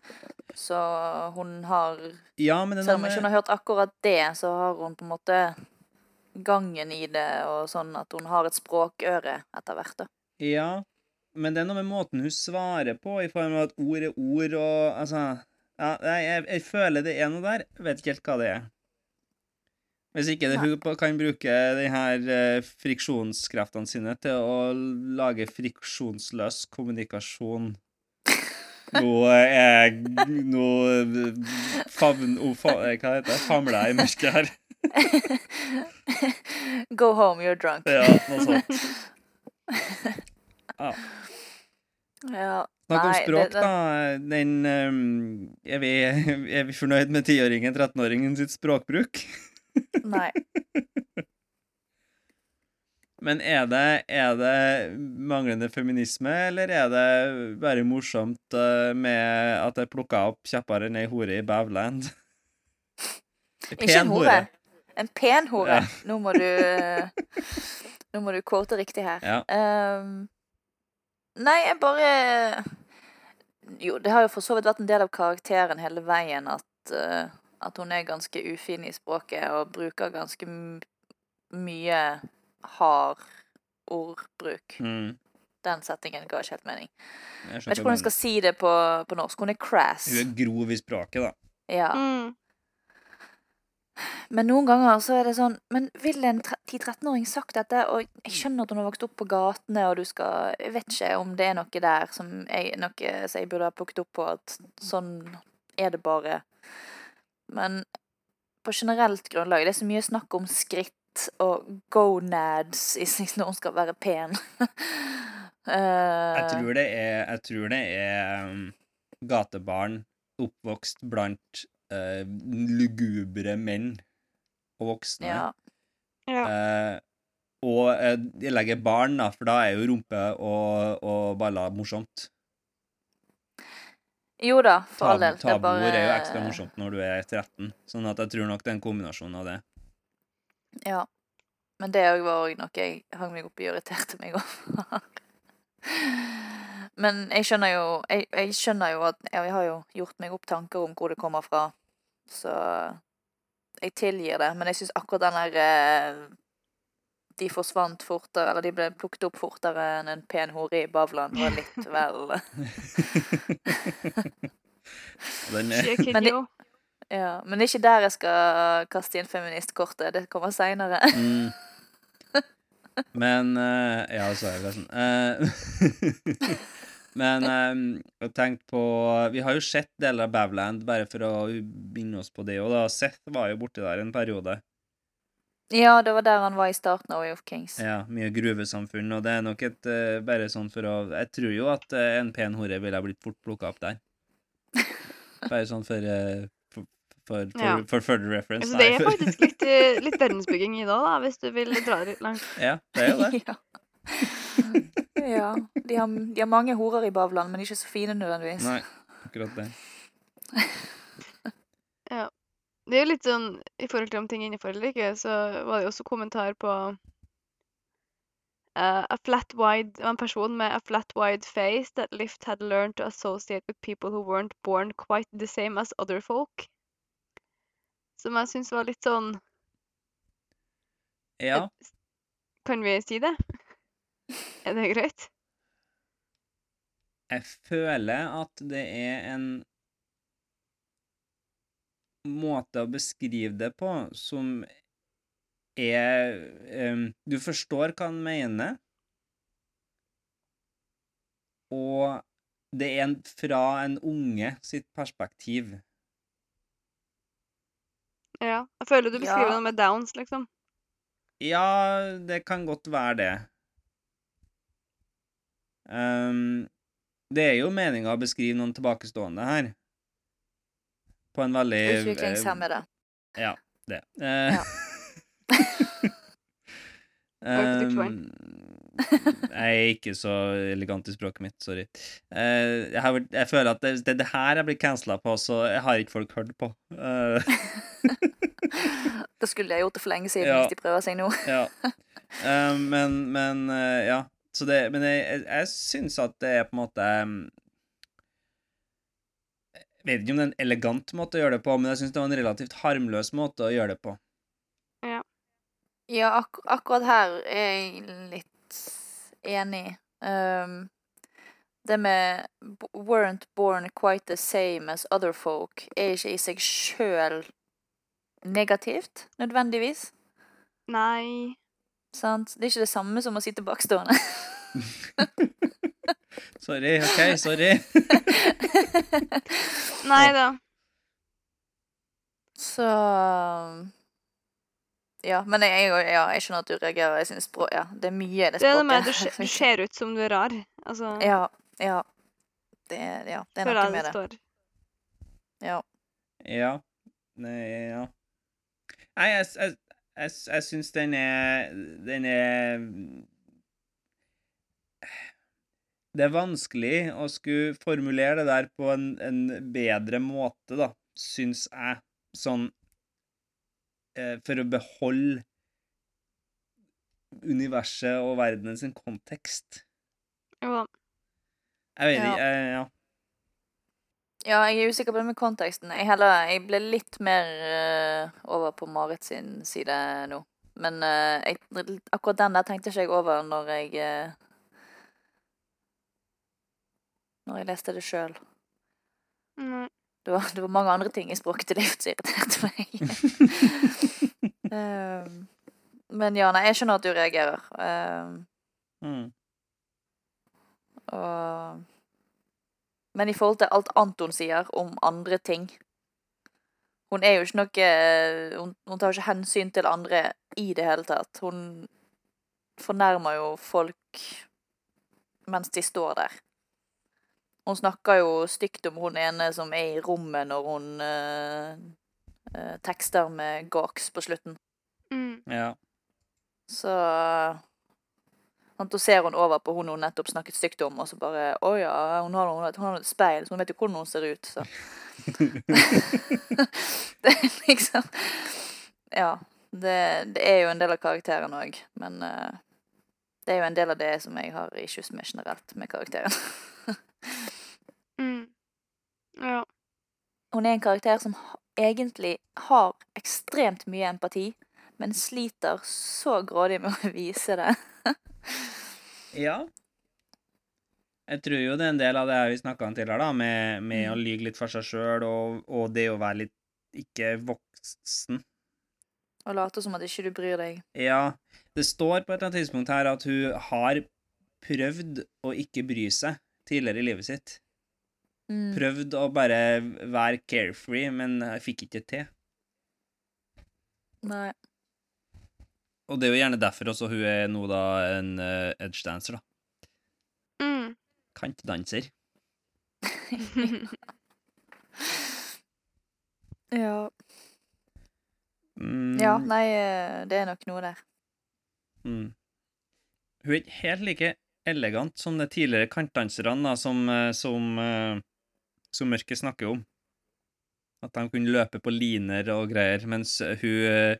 Så hun har Ja, men Selv om ikke hun har hørt akkurat det, så har hun på en måte gangen i det, og sånn at hun har et språkøre etter hvert, da. Ja, men det er noe med måten hun svarer på, i form av at ord er ord, og altså Ja, jeg, jeg, føler det er noe der. Jeg vet ikke helt hva det er. Hvis ikke det, hun kan bruke de her eh, friksjonskreftene sine til å lage friksjonsløs kommunikasjon. Nå er jeg Nå favn... eh, hva heter det? Famler jeg i mørket her. Go home, you're drunk. Ja, noe sånt. Ja. Ja. Snakk om språk, det- det- da. Den um, er, vi, er vi fornøyd med tiåringen, 13-åringen sitt språkbruk? Nei. Men er det, er det manglende feminisme, eller er det bare morsomt eh, med at jeg plukka opp kjappere enn ei hore i Bavland? Ikke en hore. En pen hore. Ja. Nå må du Nå må du quote riktig her. Ja. Um, nei, jeg bare Jo, det har jo for så vidt vært en del av karakteren hele veien at, uh, at hun er ganske ufin i språket og bruker ganske mye hard ordbruk. Mm, Den settingen ga ikke helt mening. jeg Jeg vet ikke hvordan jeg skal si det på, på norsk. Hun er crass. Hun er grov i språket, da. Ja. Mm. Men noen ganger så er det sånn Men ville en 10-13-åring sagt dette? Og jeg skjønner at hun har vokst opp på gatene, og du skal Jeg vet ikke om det er noe der som jeg, noe som jeg burde ha plukket opp på, at sånn er det bare. Men på generelt grunnlag Det er så mye snakk om skritt og gonads når hun skal være pen. Jeg Eh, tror det er, jeg tror det er um, gatebarn oppvokst blant eh, lugubre menn og voksne. ja. Ja. Eh, og eh, jeg legger barn, da, for da er jo rumpe og, og baller morsomt. Jo da, for all del. Tabuer er bare er jo ekstra morsomt når du er 13, sånn at jeg tror nok det er en kombinasjon av det. Ja. Men det var òg noe jeg hang meg opp i og irriterte meg over. Men jeg skjønner jo jeg, jeg skjønner jo at Jeg har jo gjort meg opp tanker om hvor det kommer fra, så jeg tilgir det. Men jeg syns akkurat den der eh, De forsvant fortere, eller de ble plukket opp fortere enn en pen hore i Bavland, var litt vel a kid, Men det- Ja. Men det er ikke der jeg skal kaste inn feministkortet. Det kommer seinere. mm. Men uh, Ja, så er det sånn. Eh, men um, jeg tenkte på Vi har jo sett deler av Bavland, bare for å minne oss på det. Og da Seth var jo borti der en periode. Ja, det var der han var i starten av Way of Kings. Ja, mye gruvesamfunn, og det er nok et uh, Bare sånn for å Jeg tror jo at uh, en pen hore ville ha blitt fort plukka opp der. Bare sånn for uh, for, for, for, Ja. for further reference. Altså, det er faktisk litt, litt verdensbygging i det òg, hvis du vil dra det litt langt. Ja, det er jo det. ja. Ja. De har, de har mange horer i Bavland, men ikke så fine nødvendigvis. Nei, akkurat det. Det er jo litt sånn I forhold til om ting er innenfor eller ikke, så var det jo også kommentar på Uh, a flat wide, en person med a flat wide face that Lift had learned to associate with people who weren't born quite the same as other folk. Som jeg syns var litt sånn Ja. et- Kan vi si det? Er det greit? Jeg føler at det er en måte å beskrive det på som er um, Du forstår hva han mener, og det er en, fra en unge sitt perspektiv. Ja. Jeg føler du beskriver Ja. noe med downs, liksom. Ja, det kan godt være det. Ehm, det er jo meninga å beskrive noen tilbakestående her. På en veldig Utviklingshemmede. Ja, det. Uh, Ja. um, jeg er ikke så elegant i språket mitt, sorry. Uh, jeg, har, jeg føler at det, det det her jeg blir cancela på, så jeg har ikke folk hørt på. Uh, Da skulle de gjort det for lenge siden Ja. hvis de prøver seg nå. Ja. Men, men ja. Så det, men jeg, jeg, jeg syns at det er på en måte um, Jeg vet ikke om det er en elegant måte å gjøre det på, men jeg syns det var en relativt harmløs måte å gjøre det på. Ja, ak akkurat her er jeg litt enig. Um, det med 'weren't born quite the same as other folk' er ikke i seg sjøl negativt, nødvendigvis. Nei Sant? Det er ikke det samme som å sitte bakstående. Sorry, OK, sorry. Nei da. Så Ja, men jeg, jeg, ja, jeg skjønner at du reagerer. Jeg synes språk, ja, det er mye i det språket. Det er det med at du, se- du ser ut som du er rar. Altså, Ja, ja. Det, ja, det er noe med det det. står. Ja. Ja. Nei, ja. Nei, jeg, jeg, jeg, jeg syns den er Den er Det er vanskelig å skulle formulere det der på en, en bedre måte, da, syns jeg. Sånn eh, For å beholde universet og verdenen sin kontekst. Ja. Jeg vet Ja. ikke eh, Ja. Ja, jeg er usikker på det med konteksten. Jeg, heller, jeg ble litt mer uh, over på Marit sin side nå. Men uh, jeg, akkurat den der tenkte ikke jeg over når jeg uh, Når jeg leste det sjøl. Nei. Det, var- det var mange andre ting i språket til livet som irriterte meg. um, men ja, nei, jeg skjønner at du reagerer. Um, Mm. Og Men i forhold til alt Anton sier om andre ting Hun er jo ikke noe Hun, hun tar ikke hensyn til andre i det hele tatt. Hun fornærmer jo folk mens de står der. Hun snakker jo stygt om hun ene som er i rommet når hun eh, eh, tekster med gaks på slutten. Mm. Ja. Så sant, Da ser hun over på hun hun nettopp snakket stygt om, og så bare Å ja, hun har, hun, hun har et speil, så hun vet jo hvordan hun ser ut, så Det er liksom Ja. Det, det er jo en del av karakteren òg, men uh, det er jo en del av det som jeg har issues med generelt med karakteren. Mm. Ja. Hun er en karakter som egentlig har ekstremt mye empati, men sliter så grådig med å vise det. Ja. Jeg tror jo det er en del av det vi snakka om tidligere, da, med, med å lyge litt for seg sjøl, og, og det å være litt ikke voksen. Og late som at ikke du bryr deg. Ja, det står på et eller annet tidspunkt her at hun har prøvd å ikke bry seg tidligere i livet sitt. Mm. Prøvd å bare være carefree, men jeg fikk ikke til. Nei. Og det er jo gjerne derfor også hun er nå da en uh, edgedancer, da. Mm. Kantdanser. Ja. Mm, ja, nei, eh, det er nok noe der. Mm. Hun er ikke helt like elegant som de tidligere kantdanserne da, som, eh, som, eh, som Mørket snakker om. At de kunne løpe på liner og greier, mens hun eh,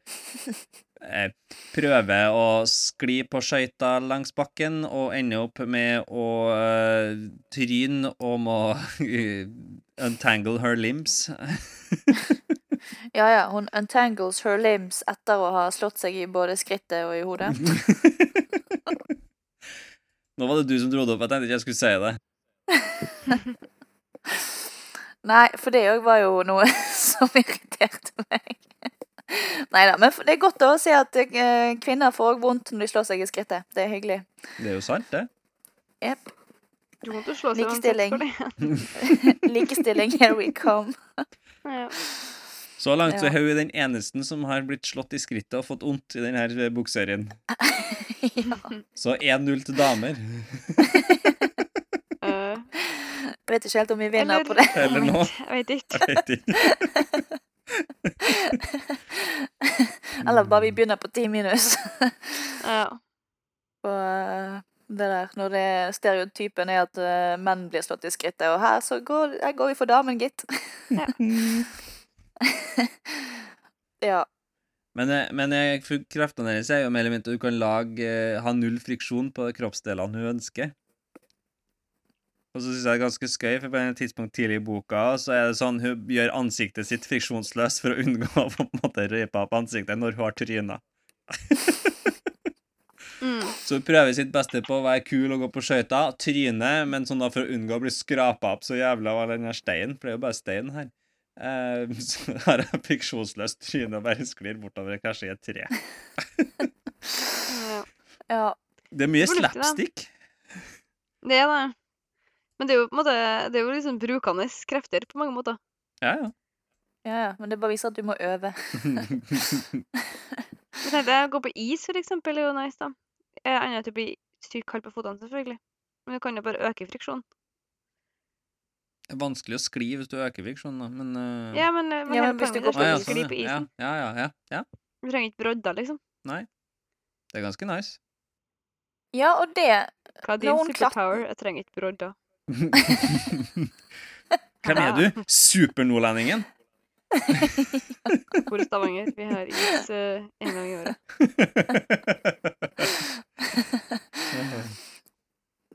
eh, prøver å skli på skøyter langs bakken og ender opp med å eh, tryne og må untangle her limbs. Ja, ja, hun untangles her limbs etter å ha slått seg i både skrittet og i hodet. Nå var det du som dro det opp, jeg tenkte ikke jeg skulle si det. Nei, for det òg var jo noe som irriterte meg. Nei da, men det er godt å se at eh, kvinner får òg vondt når de slår seg i skrittet. Det er hyggelig. Det er jo sant, det. Jepp. Du måtte slå seg Likestilling. skrittet for det. Likestilling, here we come. Ja. Så langt så er hun den eneste som har blitt slått i skrittet og fått vondt i denne bokserien. ja. Så 1-0 til damer. Jeg vet ikke helt om vi vinner eller- på det. Eller nå. Jeg vet ikke. Eller bare vi begynner på ti minus. Ja. på eh, det der, når det stereotypen er at eh, menn blir slått i skrittet, og her så går, her går vi for damen, gitt. Ja. ja. Men, eh, men kreftene hennes er jo mer eller mindre at du kan lage, ha null friksjon på kroppsdelene hun ønsker. Og så syns jeg det er ganske skøy, for på et tidspunkt tidlig i boka så er det sånn hun gjør ansiktet sitt friksjonsløst for å unngå å på en måte røype opp ansiktet når hun har tryna. Mm. Så hun prøver sitt beste på å være kul og gå på skøyter, tryne, men sånn da for å unngå å bli skrapa opp så jævla av den her steinen, for det er jo bare stein her. Uh, så har jeg friksjonsløst tryne og bare sklir bortover og krasjer i et tre. Ja. ja. Det er mye slapstick. Det er det. Men det er jo på en måte Det er jo liksom brukende krefter på mange måter. Ja, ja. Ja, ja, men det bare viser at du må øve. Å gå på is, for eksempel, er jo nice, da. Annet enn at du blir sykt kald på føttene, selvfølgelig. Men du kan jo bare øke friksjonen. Det er vanskelig å skli hvis du øker friksjonen, da, men uh... Ja, men, eh, men Ja, men hvis du går ah, ja, skli sånn, på isen. Ja, ja, ja, ja. Du trenger ikke brodder, liksom. Nei. Det er ganske nice. Ja, og det Hva er din superpower? Jeg trenger ikke brodder. Hvem er du? Supernordlendingen? Hvor i Stavanger? Vi har is uh, en gang i året.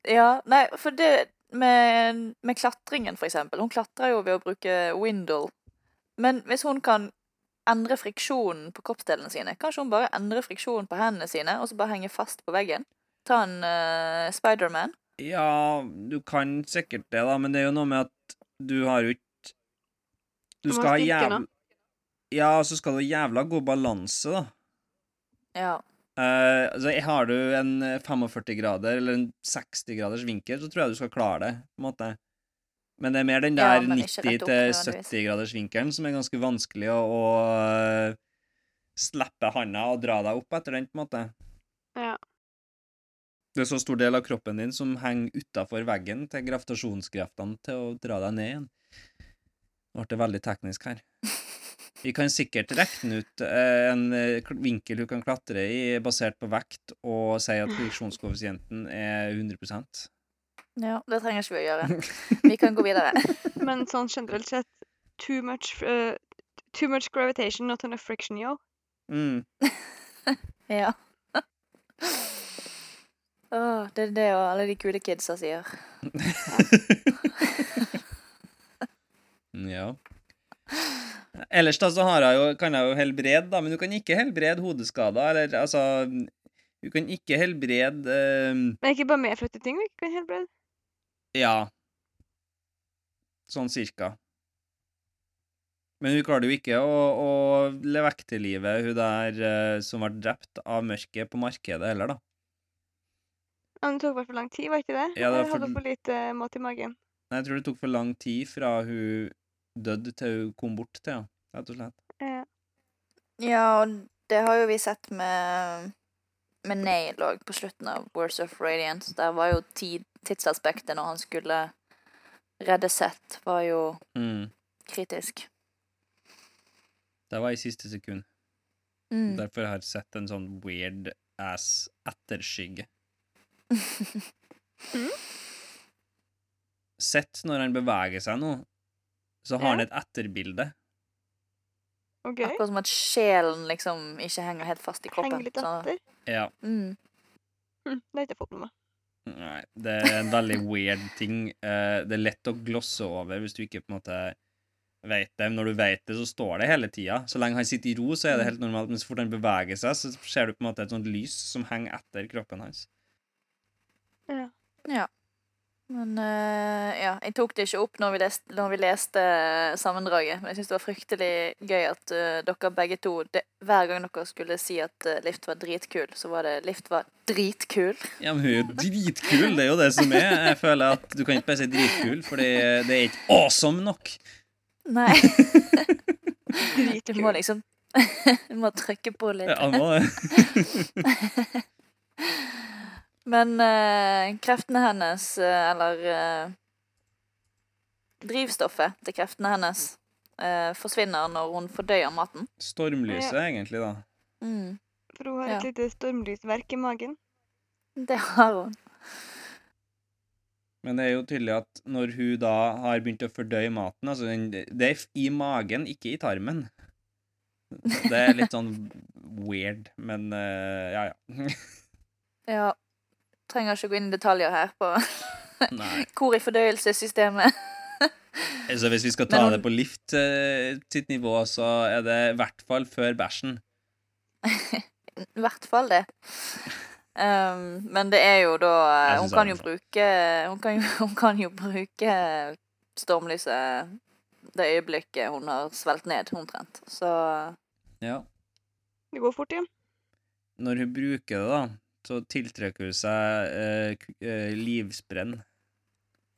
Ja, nei, for det med, med klatringen, for eksempel. Hun klatrer jo ved å bruke windle. Men hvis hun kan endre friksjonen på kroppsdelene sine, kanskje hun bare endrer friksjonen på hendene sine, og så bare henger fast på veggen? Ta en uh, Spiderman. Ja, du kan sikkert det, da, men det er jo noe med at du har jo ikke Du skal ha jævla. Ja, så skal du ha jævla god balanse, da. Ja. Uh, altså, har du en eh, 45 grader eller en 60 graders vinkel, så tror jeg du skal klare det, på en måte. Men det er mer den der ja, 90 rett opp til nødvendigvis. 70 graders vinkelen som er ganske vanskelig å, å uh, slippe handa og dra deg opp etter den, på en måte. Ja. Det er så stor del av kroppen din som henger utafor veggen til gravitasjonskreftene til å dra deg ned igjen. Nå ble det veldig teknisk her. Vi kan sikkert regne ut eh, en eh, vinkel hun kan klatre i, basert på vekt, og si at friksjonskoeffisienten er 100% ja. Det trenger ikke vi å gjøre. Vi kan gå videre. Men sånn generelt sett Too much, uh, too much gravitation, not enough friction, yo. mm. Ja. Åh, det er det og alle de kule kidsa sier. Ja. Ellers da så har jeg jo, kan jeg jo helbrede, da, men du kan ikke helbrede hodeskader, eller altså Du kan ikke helbrede uh... Men ikke bare medfødte ting du ikke kan helbrede. Ja. Sånn cirka. Men hun klarte jo ikke å, å leve vekk til livet, hun der uh, som ble drept av mørket på markedet heller, da. Men det tok i hvert fall lang tid, var ikke det? Ja, det var Eller hadde for- for lite mat i magen. Nei, jeg tror det tok for lang tid fra hun døde til hun kom bort til henne, rett og slett. Ja. Ja, og det har jo vi sett med, med Nail òg, på slutten av Words of Radiance. Der var jo tid, tidsaspektet når han skulle redde Seth, var jo Mm. kritisk. Det var i siste sekund. Mm. Derfor har jeg sett en sånn weird ass etterskygge. Sett når han beveger seg nå, så har Ja. han et etterbilde. Okay. Akkurat som at sjelen liksom ikke henger helt fast i kroppen. Henger litt Så- etter. Ja. Mm. Hm, det har ikke fått med meg. Nei, det er en veldig weird ting. Eh, det er lett å glosse over hvis du ikke på en måte vet det. Når du vet det, så står det hele tida. Så lenge han sitter i ro, så er det helt normalt. Men så fort han beveger seg, så ser du på en måte et sånt lys som henger etter kroppen hans. Ja. Ja. Men uh, ja, jeg tok det ikke opp når vi leste, når vi leste sammendraget. Men jeg syns det var fryktelig gøy at uh, dere begge to det, Hver gang dere skulle si at uh, Lift var dritkul, så var det Lift var dritkul. Ja, men hun er jo dritkul, det er jo det som er. Jeg føler at du kan ikke bare si dritkul, for det, det er ikke awesome nok. Nei. Du må liksom Du må trykke på litt. Ja, nå, Men eh, kreftene hennes, eh, eller eh, Drivstoffet til kreftene hennes eh, forsvinner når hun fordøyer maten. stormlyset, egentlig, da. Mm, For hun har et lite stormlysverk i magen. det har hun. Men det er jo tydelig at når hun da har begynt å fordøye maten altså den, Det er i magen, ikke i tarmen. Det er litt sånn weird, men eh, ja, ja. Ja. Trenger ikke gå inn i detaljer her på hvor i fordøyelsessystemet. Altså, hvis vi skal ta Men hun- det på lift eh, sitt nivå, så er det i hvert fall før bæsjen. I hvert fall det. Um, men det er jo da Hun kan jo bruke Hun kan jo, hun kan jo bruke stormlyset det øyeblikket hun har svelt ned, omtrent. Så Ja. Det går fort ja. Når hun bruker det, da, så tiltrekker hun seg eh, eh.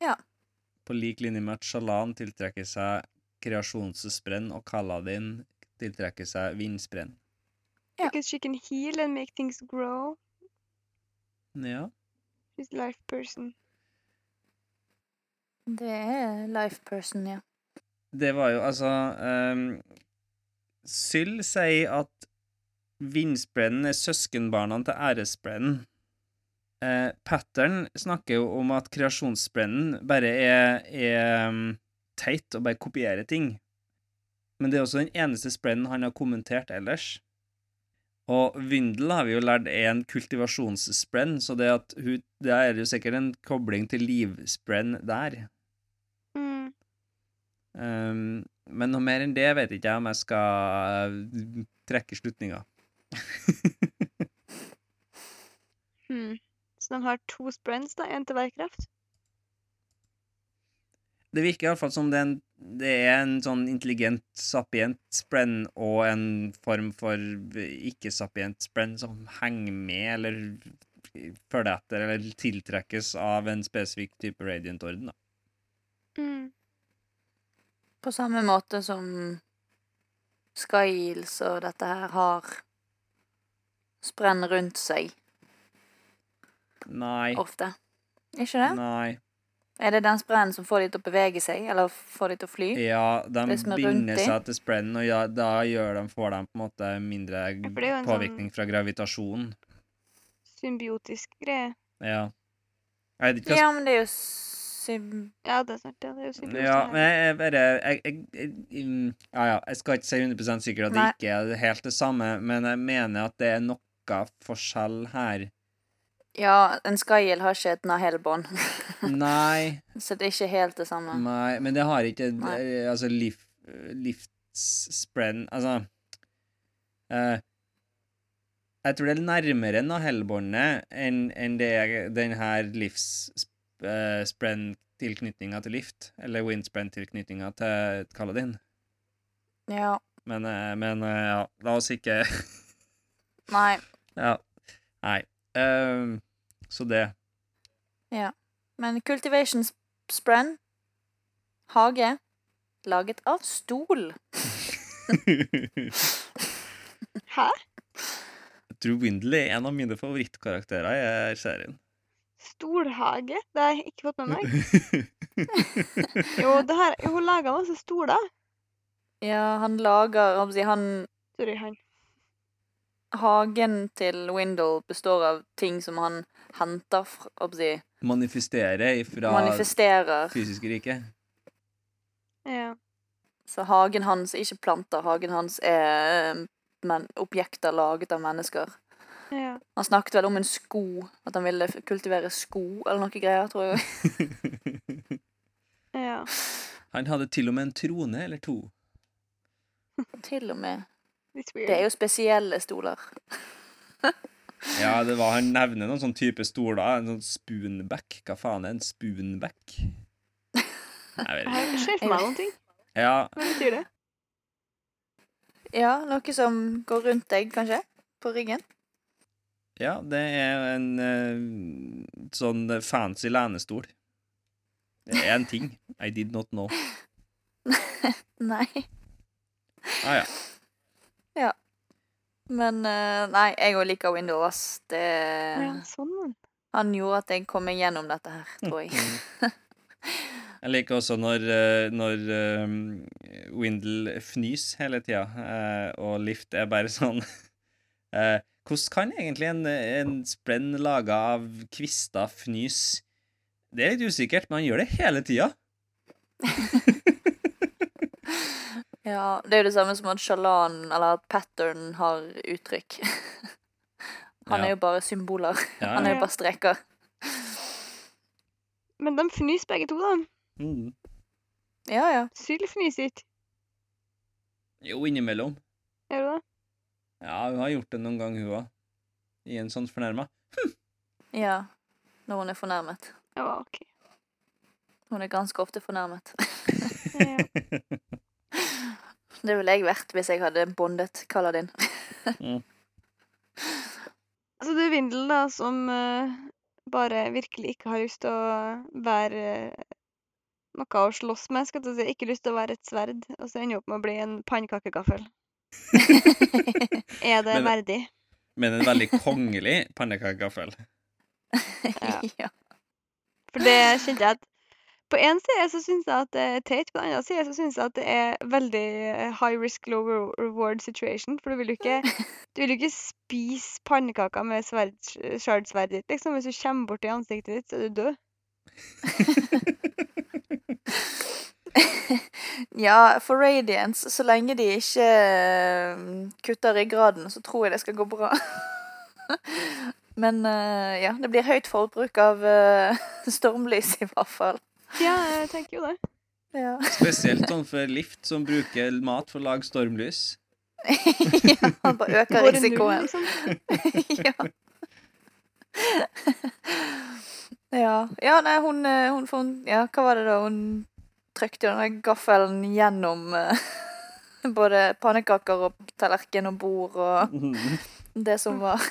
Ja. På lik linje med at Shalan tiltrekker seg kreasjonssprenn, og kaladin tiltrekker seg vindsprenn. Ja. Because she can heal and make things grow. Ja. She's life person. det er life person, ja. Det var jo altså um, Syl sier at vindsprennen er søskenbarna til æresprennen. Eh, Pattern snakker jo om at kreasjonssprennen bare er, er um, teit og bare kopierer ting. Men det er også den eneste sprennen han har kommentert ellers. Og Vyndel har vi jo lært er en kultivasjonssprenn, så det at hun, det er jo sikkert en kobling til livsprenn der. Mm. Um, men noe mer enn det vet ikke jeg om jeg skal uh, trekke slutninger. Hmm. Så de har to sprints, da? Én til hver kraft? Det virker iallfall som det er, en, det er en sånn intelligent sapient sprenn og en form for ikke-sapient sprenn som henger med, eller følger etter, eller tiltrekkes av en spesifikk type radiant-orden. da. Mm. På samme måte som Skiles og dette her har sprenn rundt seg Nei. ofte. Ikke det? Nei. Er det den sprennen som får de til å bevege seg, eller får de til å fly? Ja, de er binder seg til sprennen, og ja, da gjør de, får de på en måte mindre ja, påvirkning fra gravitasjon. Symbiotisk greie. Ja. Jeg vet ikke hva Ja, men det er jo sym... Ja, det er sant. Ja, det er jo symbiotisk. Ja, men jeg bare jeg, jeg, jeg, Ja, ja, jeg skal ikke si 100 sikkert at det Nei. ikke er helt det samme, men jeg mener at det er noe forskjell her. Ja, en Skyhill har ikke et nahel-bånd, Nei, så det er ikke helt det samme. nei, men det har ikke Nei. eh, Altså, liv, livsspread Altså uh, Jeg tror det er nærmere Nahel-båndet enn en det er den her livsspread-tilknytninga til Lift, eller windspread-tilknytninga til Kaladin. Ja. Men, eh, men eh, ja, la oss ikke Nei. Ja. Nei. Uh, så det. Ja. Men Cultivation Spren Hage laget av stol. Hæ? Jeg tror Windley er en av mine favorittkarakterer i serien. Stolhage? Det har jeg ikke fått med meg. Jo, det her, jo hun lager masse stoler. Ja, han lager Han Sorry, han. Hagen til Windle består av ting som han henter fra si, Manifestere fra Manifesterer. fysiske riket. Ja. Så hagen hans er ikke planter. Hagen hans er eh, men, objekter laget av mennesker. ja. Han snakket vel om en sko. At han ville kultivere sko eller noe greier, tror jeg. Ja. Han hadde til og med en trone eller to. Til og med. Det er jo spesielle stoler. Ja, det var, han nevner noen sånn type stoler. En sånn spoonback. Hva faen er en spoonback? Jeg vet ikke. Jeg ser for meg noen ting. Ja, Hva betyr det? Ja, noe som går rundt deg, kanskje? På ryggen? ja, det er en uh, sånn fancy lenestol. Det er en ting. I did not know. Nei. Ah, ja. Men uh, nei, jeg òg liker Windows. Det Ja, sånn. Han gjorde at jeg kom meg gjennom dette her, tror jeg. Jeg liker også når, eh, når um, Windle fnys hele tida, eh, og Lift er bare sånn Hvordan kan egentlig en, en sprenn laga av kvister fnys? Det er litt usikkert, men han gjør det hele tida. Ja, Det er jo det samme som at Shalan, eller at pattern, har uttrykk. Han Ja. er jo bare symboler. Ja, Han er jo bare streker. Men de fnyser begge to, da. Mm. Ja, ja. Syl fnyser ikke. Jo, innimellom. Gjør du det? Ja, hun har gjort det noen gang, hun òg. I en sånn fornærma. Ja. Når hun er fornærmet. Ja, OK. Hun er ganske ofte fornærmet. Ja. Det ville jeg vært hvis jeg hadde bondet Kaladin. Altså, det er Vindel, da, som uh, bare virkelig ikke har lyst til å være uh, noe å slåss med. skal jeg si. Ikke lyst til å være et sverd, og så ender opp med å bli en pannekakegaffel. Er det Men- verdig? Men en veldig kongelig pannekakegaffel. Ja. ja. For det kjente jeg at På én side så syns jeg at det er teit, på den andre side så syns jeg at det er veldig eh, high risk, low reward situation. For du vil jo ikke, du vil ikke spise pannekaker med sverd, shardsverdet ditt. Liksom. Hvis du kommer bort i ansiktet ditt, så er du død. ja, for Radiance, så lenge de ikke eh, kutter ryggraden, så tror jeg det skal gå bra. Men eh, ja, det blir høyt forbruk av stormlys i hvert fall. Ja, jeg tenker jo det. Ja. Spesielt sånn for Lift, som bruker mat for å lage stormlys. ja, han bare øker Går det null, risikoen. liksom? ja. ja. Ja, nei, hun, eh, hun, hun Ja, hva var det da? Hun trykte jo den gaffelen gjennom eh, både pannekaker og tallerken og bord og det som var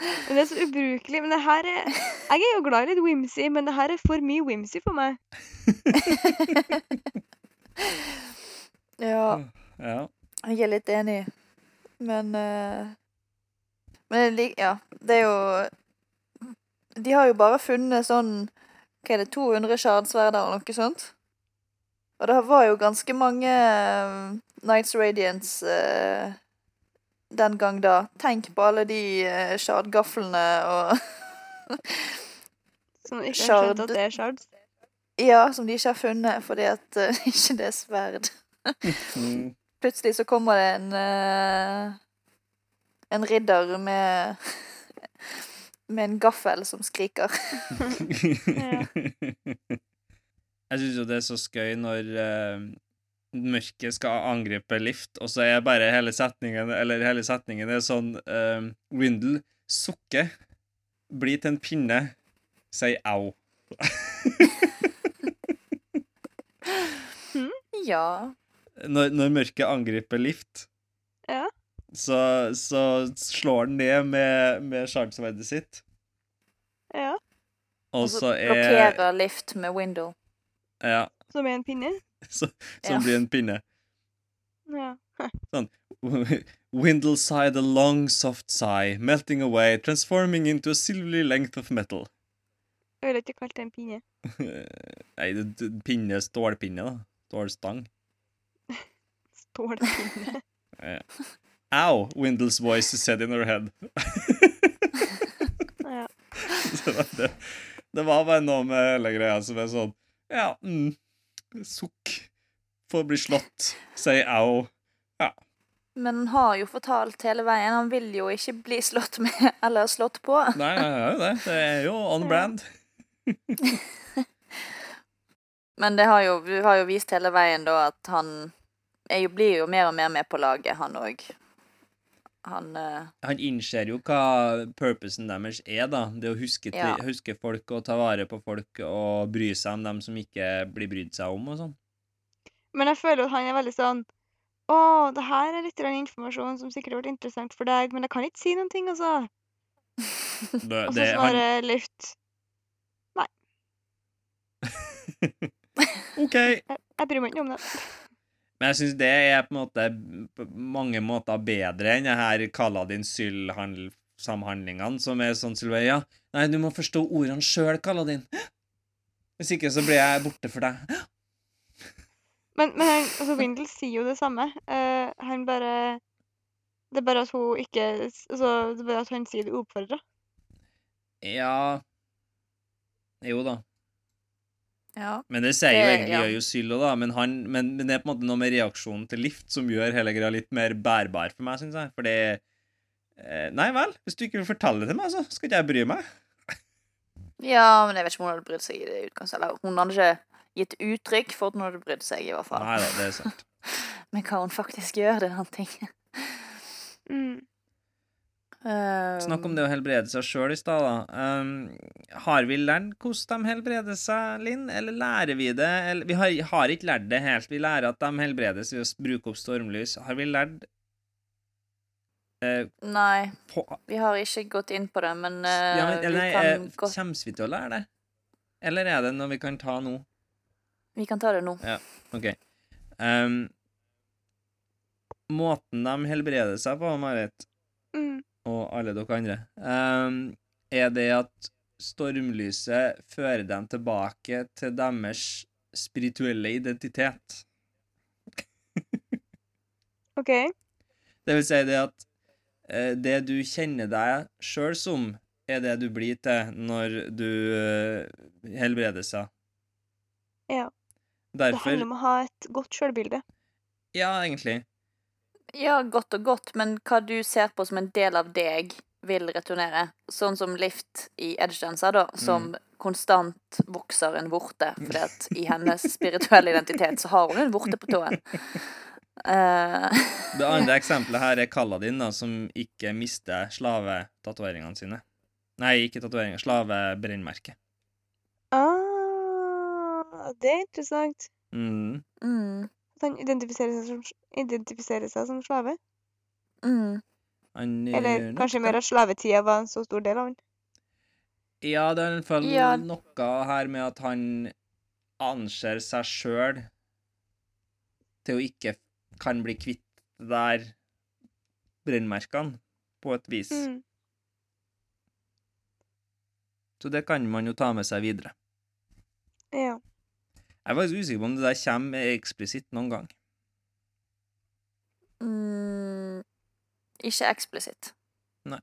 Men det er så ubrukelig. Men det her er Jeg er jo glad i litt whimsy, men det her er for mye whimsy for meg. Ja, Ja. jeg er litt enig. Men uh, Men jeg ja, det er jo De har jo bare funnet sånn Hva er det, 200 shardsverder eller noe sånt? Og det var jo ganske mange uh, Nights Radiance eh, den gang da. Tenk på alle de uh, shardgaflene og Som ikke har skjønt at det er shards. Ja, som de ikke har funnet fordi at uh, ikke det er sverd. Mm. Plutselig så kommer det en uh, En ridder med Med en gaffel som skriker. Jeg syns jo det er så skøy når eh, mørket skal angripe Lift, og så er bare hele setningen Eller hele setningen er sånn uh, Windle sukker, blir til en pinne, sier au. Ja. Når, når mørket angriper Lift, Ja. så, så slår den ned med, med sjarmsverdet sitt, ja. og så er blokkerer lift med window. Ja, Som er en pinne. som Ja. blir en pinne. Ja. sånn Windle sighed a long, soft sigh, melting away, transforming into a silvery length of metal. Jeg ville ikke kalt det en pinne. Nei, det- pinne, stålpinne, da. Stålstang. Stålpinne. Ow, Windles voice said in her head. ja. Det, Det var bare noe med hele greia som er sånn Ja, mm, sukk. for å bli slått. sier au. Men han har jo fortalt hele veien. Han vil jo ikke bli slått med eller slått på. Nei, det er jo det. Det er jo on brand. Men det har jo, vi har jo vist hele veien da at han jo, blir jo mer og mer med på laget, han òg. Han uh, Han innser jo hva purposen deres er, da. Det å huske, til, Ja. huske folk og ta vare på folk og bry seg om dem som ikke blir brydd seg om og sånn. Men jeg føler at han er veldig sånn Å, det her er litt informasjon som sikkert har vært interessant for deg, men jeg kan ikke si noen ting, altså. Det, Og så svarer han, svarer Nei. OK. jeg, jeg bryr meg ikke om det. Men jeg syns det er på måte på mange måter bedre enn det her Kaladin Syl-samhandlingene, som er sånn Sylveia. Nei, du må forstå ordene sjøl, Kaladin. Hvis ikke så blir jeg borte for deg. Men, men han, altså Windle sier jo det samme. Uh, han bare Det er bare at hun ikke altså, Det er bare at han sier det uoppfordra. Ja Jo da. Ja. Men det sier jo egentlig ja. jo da. Men, han, men, men det er på en måte noe med reaksjonen til Lift som gjør hele greia litt mer bærbar for meg, syns jeg. Fordi eh, Nei vel, hvis du ikke vil fortelle det til meg, så skal ikke jeg bry meg. ja, men jeg vet ikke om hun hadde brydd seg i det utgangspunktet. Eller hun hadde ikke gitt uttrykk for at hun hadde brydd seg, i hvert fall. Nei da, det er sant. Men hva hun faktisk gjør, det er en annen ting. Mm. Snakk om det å helbrede seg sjøl i stad, da. Um, har vi lært hvordan de helbreder seg, Linn, eller lærer vi det? Eller, vi har, har ikke lært det helt. Vi lærer at de helbredes ved å bruke opp stormlys. Har vi lært uh, Nei, på, vi har ikke gått inn på det, men, uh, ja, men, eller, vi nei, kan eh, gå Kommer vi til å lære det? Eller er det noe vi kan ta nå? Vi kan ta det nå. OK. Um, måten de helbreder seg på, Marit, Mm. Og alle dere andre, um, er det at stormlyset fører dem tilbake til deres spirituelle identitet. OK. Det vil si det at uh, det du kjenner deg sjøl som, er det du blir til når du uh, helbreder seg. Ja. Det handler om å ha et godt sjølbilde. Ja, egentlig. Ja, godt og godt, men hva du ser på som en del av deg, vil returnere. Sånn som Lift i Edgedancer, da, som konstant vokser en vorte, fordi at i hennes spirituelle identitet så har hun en vorte på tåen. Uh. Det andre eksempelet her er Kaladin, da, som ikke mister slavetatoveringene sine. Nei, ikke tatoveringer. Slavebrennmerket. Ah, det er interessant. Mm. mm, At han identifiserer seg som, identifiserer seg som slave. mm. Han Eller nok kanskje mer at slavetida var en så stor del av han. Ja, det er i hvert fall Ja. noe her med at han anser seg sjøl til å ikke kan bli kvitt der brennmerkene, på et vis. Mm. Så det kan man jo ta med seg videre. Ja. Jeg er faktisk usikker på om det der kommer eksplisitt noen gang. Mm, ikke eksplisitt. Nei.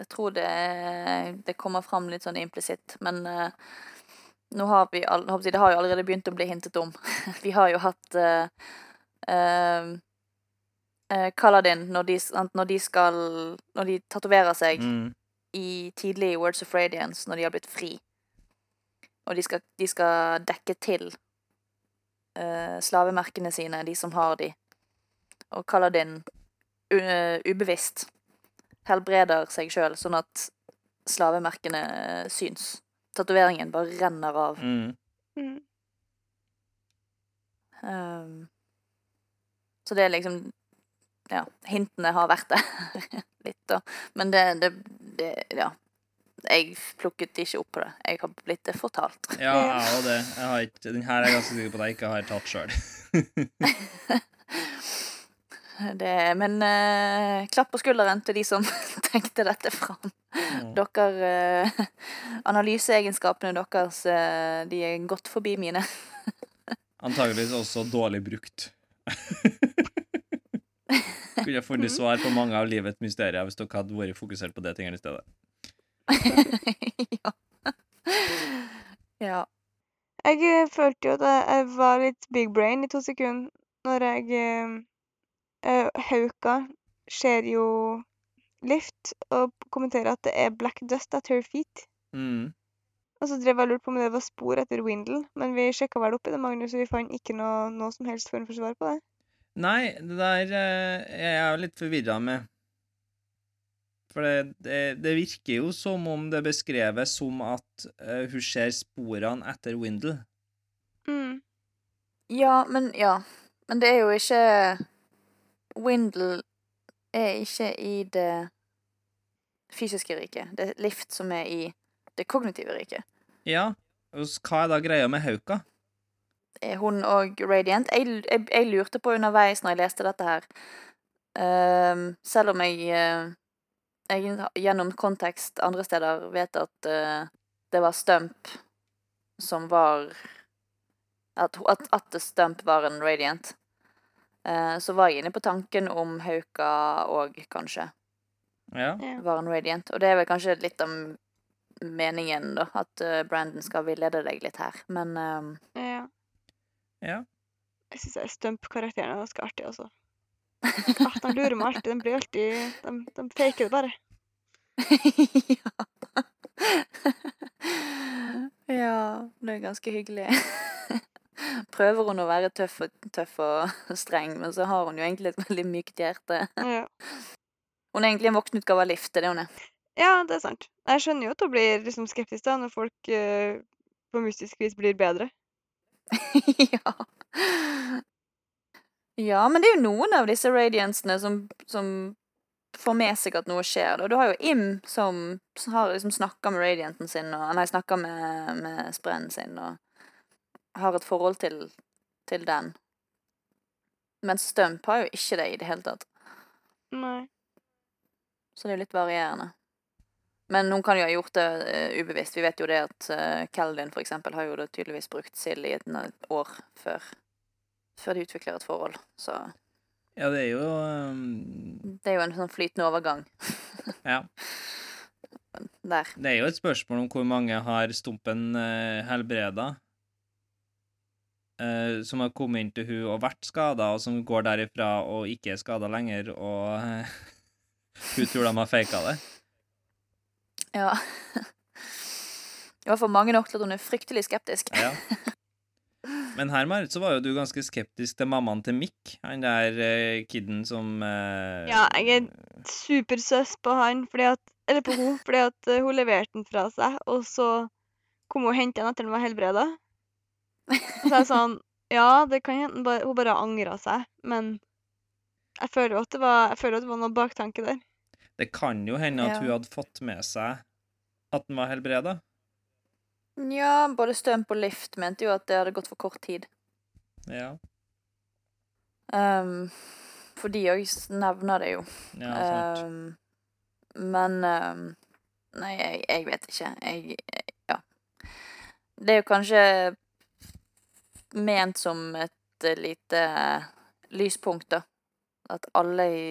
Jeg tror det, det kommer fram litt sånn implisitt, men uh, nå har vi all, Det har jo allerede begynt å bli hintet om. vi har jo hatt uh, Kaladin når de, når de skal Når de tatoverer seg Mm. i tidlig i Words of Radiance, når de har blitt fri. Og de skal, de skal dekke til uh, slavemerkene sine, de som har de. Og Kaladin uh, ubevisst helbreder seg sjøl, sånn at slavemerkene eh, syns. Tatoveringen bare renner av. Mm. Mm. Um, så det er liksom Ja, hintene har vært der litt, da. Men det, det, det Ja. Jeg plukket ikke opp på det. Jeg har blitt det fortalt. Ja, jeg og det. Jeg har ikke, den her er jeg ganske sikker på at jeg ikke har tatt sjøl. Men uh, klapp på skulderen til de som tenkte dette fram. Dere uh, Analyseegenskapene deres, uh, de er godt forbi mine. Antageligvis også dårlig brukt. Kunne funnet svar på mange av livets mysterier hvis dere hadde vært fokusert på det tingene i stedet. ja. ja. Jeg eh, følte jo at jeg, var litt big brain i to sekunder når jeg eh, eh, Hauka ser jo Lift og kommenterer at det er black dust at her feet. Mm. Og så drev jeg lurt på om det var spor etter Windle, men vi sjekka vel opp i det, Magnus, og vi fant ikke noe, noe som helst form for svar på det. Nei, det der Jeg er jeg litt forvirra med. For det, det, det virker jo som om det beskreves som at uh, hun ser sporene etter Windle. Mm. Ja, men ja. Men det er jo ikke Windle er ikke i det fysiske riket. Det er Lift som er i det kognitive riket. Ja, hva er da greia med Hauka? Er hun og Radiant? Jeg, jeg, jeg lurte på underveis når jeg leste dette her ehm, Selv om jeg, eh, jeg gjennom kontekst andre steder vet at uh, det var Stump som var At, at, at Stump var en Radiant. eh, så var jeg inne på tanken om Hauka òg, kanskje, Ja. Var en Radiant. Og det er vel kanskje litt av meningen, da, at eh, Brandon skal villede deg litt her. Men um, ja. ja. Jeg syns Stump-karakteren er ganske artig, altså. Ah, de lurer meg alltid. De blir alltid De, de faker det bare. ja. ja, det er ganske hyggelig. Prøver hun å være tøff og, tøff og streng, men så har hun jo egentlig et veldig mykt hjerte. Ja. Hun er egentlig en voksen utgave av Lift, det er det hun er. ja, det er sant. Jeg skjønner jo at hun blir liksom skeptisk da, når folk uh, på mystisk vis blir bedre. ja. Ja, men det er jo noen av disse radiansene som, som får med seg at noe skjer. Og Du har jo Im som som har liksom snakka med radianten sin, og, nei, snakka med, med spreen sin, og har et forhold til, til den. Mens Stump har jo ikke det i det hele tatt. Nei. Så det er jo litt varierende. Men hun kan jo ha gjort det uh, ubevisst. Vi vet jo det at uh, Keldin for eksempel har jo det tydeligvis brukt sild i et år før, før de utvikler et forhold. Så Ja, det er jo um, det er jo en sånn flytende overgang Ja. der. Det er jo et spørsmål om hvor mange har Stumpen uh, helbreda. Uh, som har kommet inn til hun og vært skada, og som går derifra og ikke er skada lenger, og uh, hun tror de har faka det. Ja. I hvert fall mange nok til at hun er fryktelig skeptisk. Ja. Men Hermar, så var jo du ganske skeptisk til mammaen til Mick, han der uh, kiden som uh, Ja, jeg er supersøs på han, fordi at Eller på hun, fordi at uh, hun leverte den fra seg, og så kom hun og hentet den etter den var helbreda. Og så er jeg sånn Ja, det kan hende hun bare- hun bare angra seg, men jeg føler jo at det var, jeg føler at det var noe baktanke der. Det kan jo hende at Ja. hun hadde fått med seg at den var helbreda. Ja, både Stump og Lift mente jo at det hadde gått for kort tid. Ja. Um, for de òg nevner det jo. ja, sant. Um, men um, Nei, jeg, jeg vet ikke. Jeg Ja. Det er jo kanskje ment som et eh, lite eh, lyspunkt, da. At alle i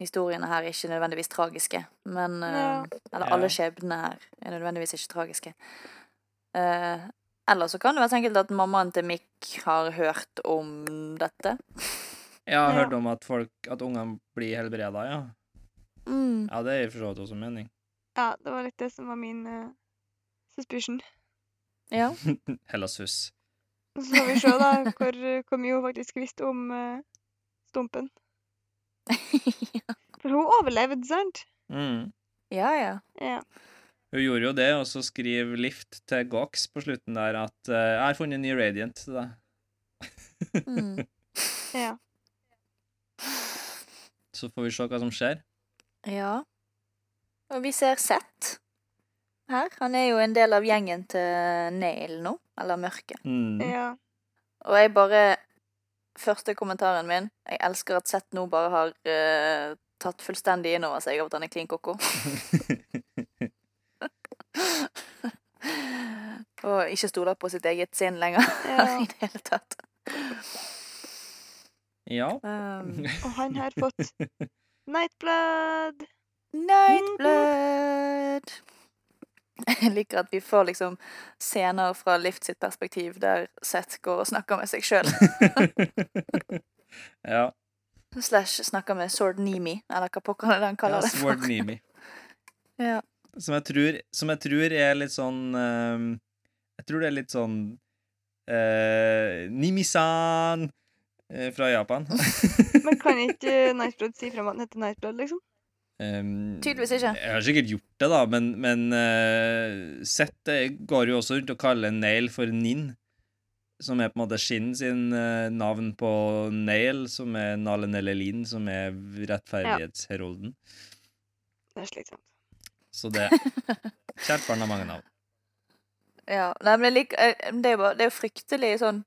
historiene her er ikke nødvendigvis tragiske. Men Ja. Eller alle skjebnene her er nødvendigvis ikke tragiske. Uh, eller så kan det være så enkelt at mammaen til Mick har hørt om dette. Jeg har Ja. hørt om at folk, at ungene blir helbreda, ja. Mm. Ja, det er for så vidt også mening. Ja, det var litt det som var min uh, suspicion. Ja. Hellas hus. Så får vi se da hvor, hvor mye hun faktisk visste om uh, Stumpen. For hun overlevde, sant? Mm. ja, ja. Ja. Hun gjorde jo det, og så skriver Lift til Gox på slutten der at eh, 'Jeg har funnet en ny Radiant til deg'. Mm. ja. Så får vi se hva som skjer. Ja. Og vi ser Seth her. Han er jo en del av gjengen til Nail nå, eller Mørket. Mm. ja. Og jeg bare Første kommentaren min Jeg elsker at Seth nå bare har uh, tatt fullstendig inn over seg at han er klin koko. Og ikke stoler på sitt eget sinn lenger Ja. i det hele tatt. ja. Um, Og han har fått Nightblood. Nightblood! Jeg liker at vi får liksom scener fra Lift sitt perspektiv, der Seth går og snakker med seg sjøl. ja. Slash snakker med Sword Nimi, eller hva pokker er det han ja kaller det. Sword Nimi. Ja. Som jeg tror, som jeg tror er litt sånn eh, Jeg tror det er litt sånn uh, Nimisan uh, fra Japan. Men kan ikke Nightblood si frem at den heter Nightblood, liksom? Um, Tydeligvis ikke. Jeg har sikkert gjort det, da, men, men uh, Seth eh, går jo også rundt og kaller Nail for Nin. Som er på en måte Skinn sin uh, navn på Nail, som er Nalenelelin, som er rettferdighetsherolden. Det er slitsomt. Så det Kjært barn har mange navn. Ja, nei, men jeg eh, det, er jo det er jo fryktelig sånn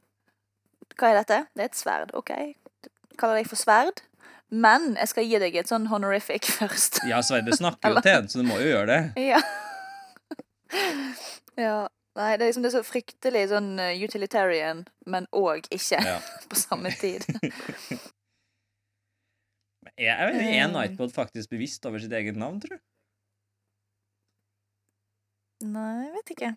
Hva er dette? Det er et sverd. OK. Kaller deg for sverd. Men jeg skal gi deg et sånn honorific først. Ja, Sverre snakker jo til en, så du må jo gjøre det. Ja. ja. Nei, det er liksom det er så fryktelig sånn eh, utilitarian, men òg ikke Ja. på samme tid. Jeg, er, vet, Er Eh. Nightblood faktisk bevisst over sitt eget navn, tror du? Nei, jeg vet ikke.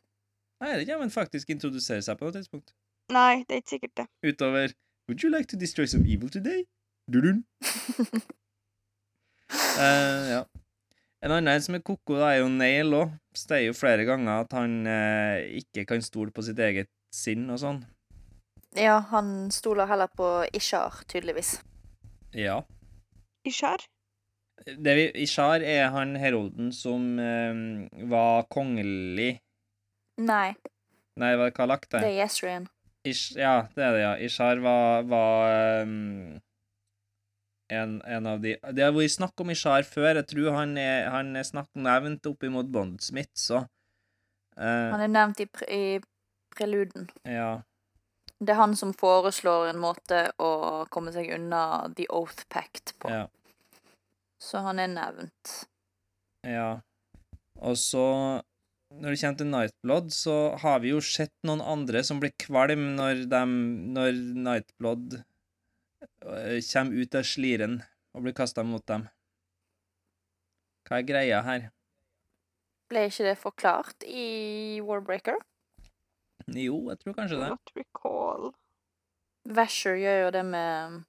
Nei, det kan ikke, men faktisk introduserer seg på noe tidspunkt. Nei, det er ikke sikkert det. Utover Would you like to destroy some evil today? Dudun. uh, ja. En annen som er koko, da, er jo Nail òg. Sier jo flere ganger at han uh, ikke kan stole på sitt eget sinn og sånn. Ja, han stoler heller på Ishar, tydeligvis. Ja. Ishar? Det vi, Ishar er han herolden som eh, var kongelig Nei, Nei, hva har lagt det det? er Yesrian. Ja, det er det, ja. Ishar var, var um, en, en av de Det har vært snakk om Ishar før. Jeg tror han er, han er snakk nevnt oppimot Bondsmith, så uh, Han er nevnt i, pre i preluden. Ja. Det er han som foreslår en måte å komme seg unna The Oath Pact på. Ja. Så han er nevnt. ja. Og så, når det kommer til Nightblood, så har vi jo sett noen andre som blir kvalm når, de, når Nightblood eh, kommer ut av sliren og blir kasta mot dem. Hva er greia her? Ble ikke det forklart i Warbreaker? Jo, jeg tror kanskje det. Not recall. Vasher gjør jo det med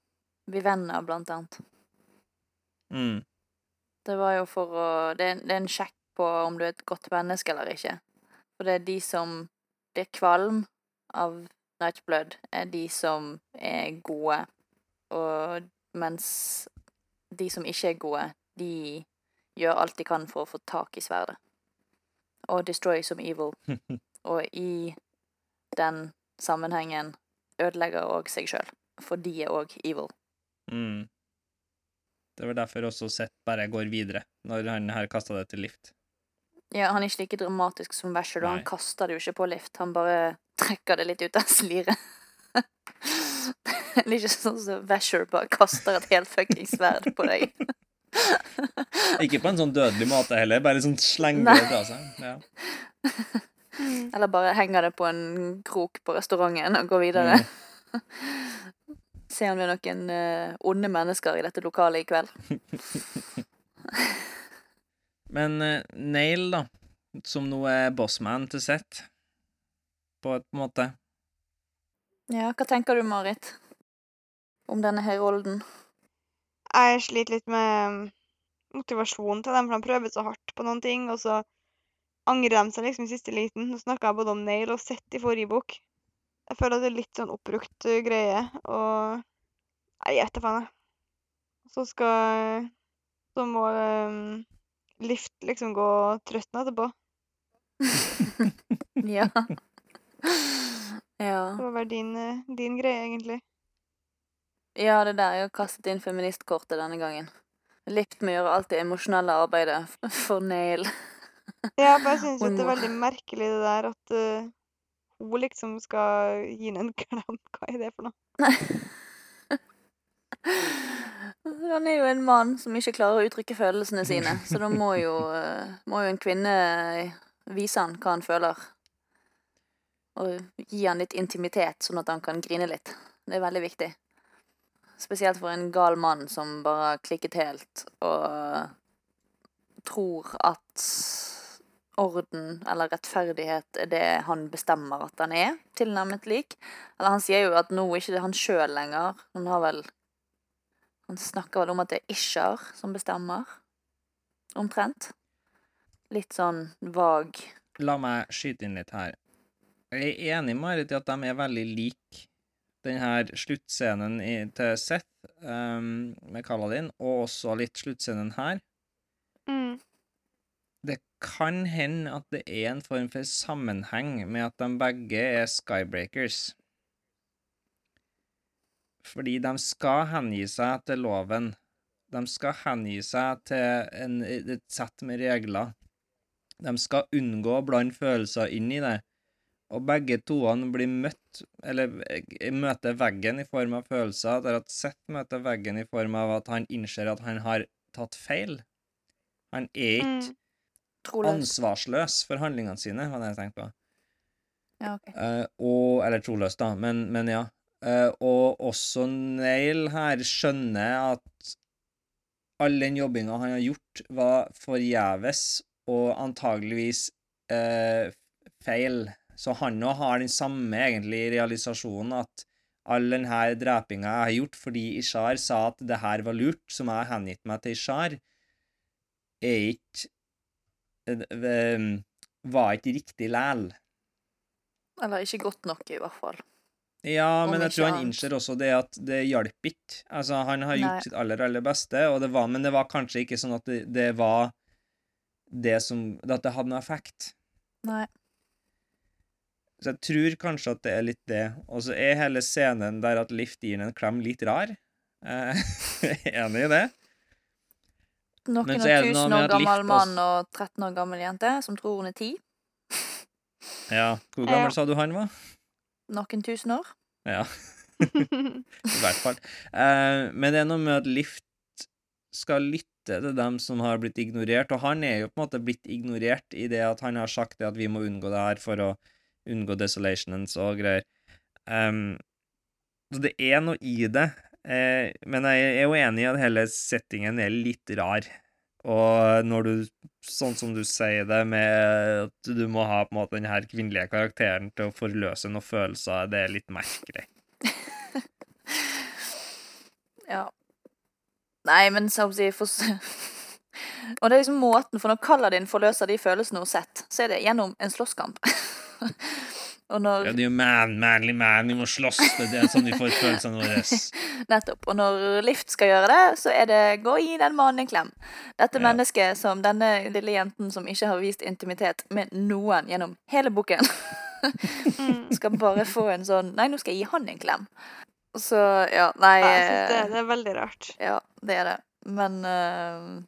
Vivenna, blant annet. Mm. Det var jo for å Det er, det er en sjekk på om du er et godt menneske eller ikke. For det er de som blir kvalm av Nightblood, er de som er gode. Og mens de som ikke er gode, de gjør alt de kan for å få tak i sverdet. Og destroy som evil. Og i den sammenhengen ødelegger òg seg sjøl. For de er òg evil. Mm. Det var derfor også Seth bare går videre, når han har kasta det til lift. Ja, han er ikke like dramatisk som Vasher, da. Han kaster det jo ikke på lift. Han bare trekker det litt ut av sliret. det er ikke sånn som Vasher bare kaster et helt fuckings sverd på deg. Ikke på en sånn dødelig måte heller, bare sånn slenger det fra seg. Ja. Eller bare henger det på en krok på restauranten og går videre. Mm. Se om det er noen uh, onde mennesker i dette lokalet i kveld. Men uh, Nail, da, som nå er bossman til Seth, på en måte Ja, hva tenker du, Marit? Om denne herolden? Jeg sliter litt med motivasjonen til dem, for de prøver så hardt på noen ting, og så angrer de seg liksom i siste liten. Nå snakka jeg både om Nail og Seth i forrige bok. Jeg føler at det er litt sånn oppbrukt uh, greie, og Nei, jeg vet da faen, jeg. Så skal Så må um, Lift liksom gå trøtten etterpå. Ja. ja. Det må være din, uh, din greie, egentlig. Ja, det er der jeg har kastet inn feministkortet denne gangen. Lipt må gjøre alt det emosjonelle arbeidet for Nail. Ja, for jeg syns det er veldig merkelig det der at uh, hun liksom skal gi henne en klem. Hva er det for noe? Han er jo en mann som ikke klarer å uttrykke følelsene sine, så da må jo, eh, må jo en kvinne vise han hva han føler. Og gi han litt intimitet, sånn at han kan grine litt. Det er veldig viktig. Spesielt for en gal mann som bare har klikket helt og tror at orden eller rettferdighet er det han bestemmer at han er, tilnærmet lik. Eller han sier jo at nå er ikke det han sjøl lenger. Han har vel Han snakker vel om at det er Ishar som bestemmer. Omtrent. Litt sånn vag. La meg skyte inn litt her. Jeg er enig med Marit i at de er veldig like den her sluttscenen i, til Seth um, med Kaladin, og også litt sluttscenen her. Mm. Det kan hende at det er en form for sammenheng med at de begge er skybreakers. Fordi de skal hengi seg til loven. De skal hengi seg til en, et sett med regler. De skal unngå å blande følelser inn i det. Og begge toene blir møtt, eller eh, møter veggen i form av følelser, der at Seth møter veggen i form av at han innser at han har tatt feil. Han er ikke Mm. Troløs. ansvarsløs for handlingene sine, var det jeg tenkte på. Ja, okay. Uh, og Eller troløs, da, men, men ja. Uh, og også Neil her skjønner at all den jobbinga han har gjort, var forgjeves og antageligvis uh, feil. Så han òg har den samme egentlig realisasjonen at all den her drepinga jeg har gjort fordi Ishar sa at det her var lurt, som jeg har hengitt meg til Ishar, er ikke Var ikke riktig læl. Eller ikke godt nok, i hvert fall. Ja, men jeg tror han innser også det at det hjalp ikke. Altså, han har gjort Nei. sitt aller, aller beste, det var, men det var kanskje ikke sånn at det, det var det som At det hadde noe effekt. Nei. Så jeg tror kanskje at det er litt det. Og så er hele scenen der at Lift gir en klem, litt rar. Eh, enig i det? Noen og tusen år gammel mann og 13 år gammel jente som tror hun er 10. Ja. Hvor gammel Ja. sa du han var? Noen tusen år. Ja, i hvert fall. Eh, men det er noe med at Lift skal lytte til dem som har blitt ignorert, og han er jo på en måte blitt ignorert i det at han har sagt det at vi må unngå det her for å unngå desolations og greier. Um, så det er noe i det, eh, men jeg er jo enig i at hele settingen er litt rar. Og når du, sånn som du sier det, med at du må ha på en måte den her kvinnelige karakteren til å forløse noen følelser, det er litt merkelig. Ja. Nei, men si for... Og det er liksom måten, for når Kaladin forløser de følelsene hun har sett, så er det gjennom en slåsskamp. og når Ja, det er jo man, manly man, vi må slåss, det er sånn vi får følelsene våre. Nettopp. Og når Lift skal gjøre det, så er det gå og gi den mannen en klem. Dette Ja. mennesket som denne lille jenten som ikke har vist intimitet med noen gjennom hele boken, Mm. skal bare få en sånn Nei, nå skal jeg gi han en klem. Så ja, nei Ja, det, eh, det er veldig rart. Ja, det er det. Men uh,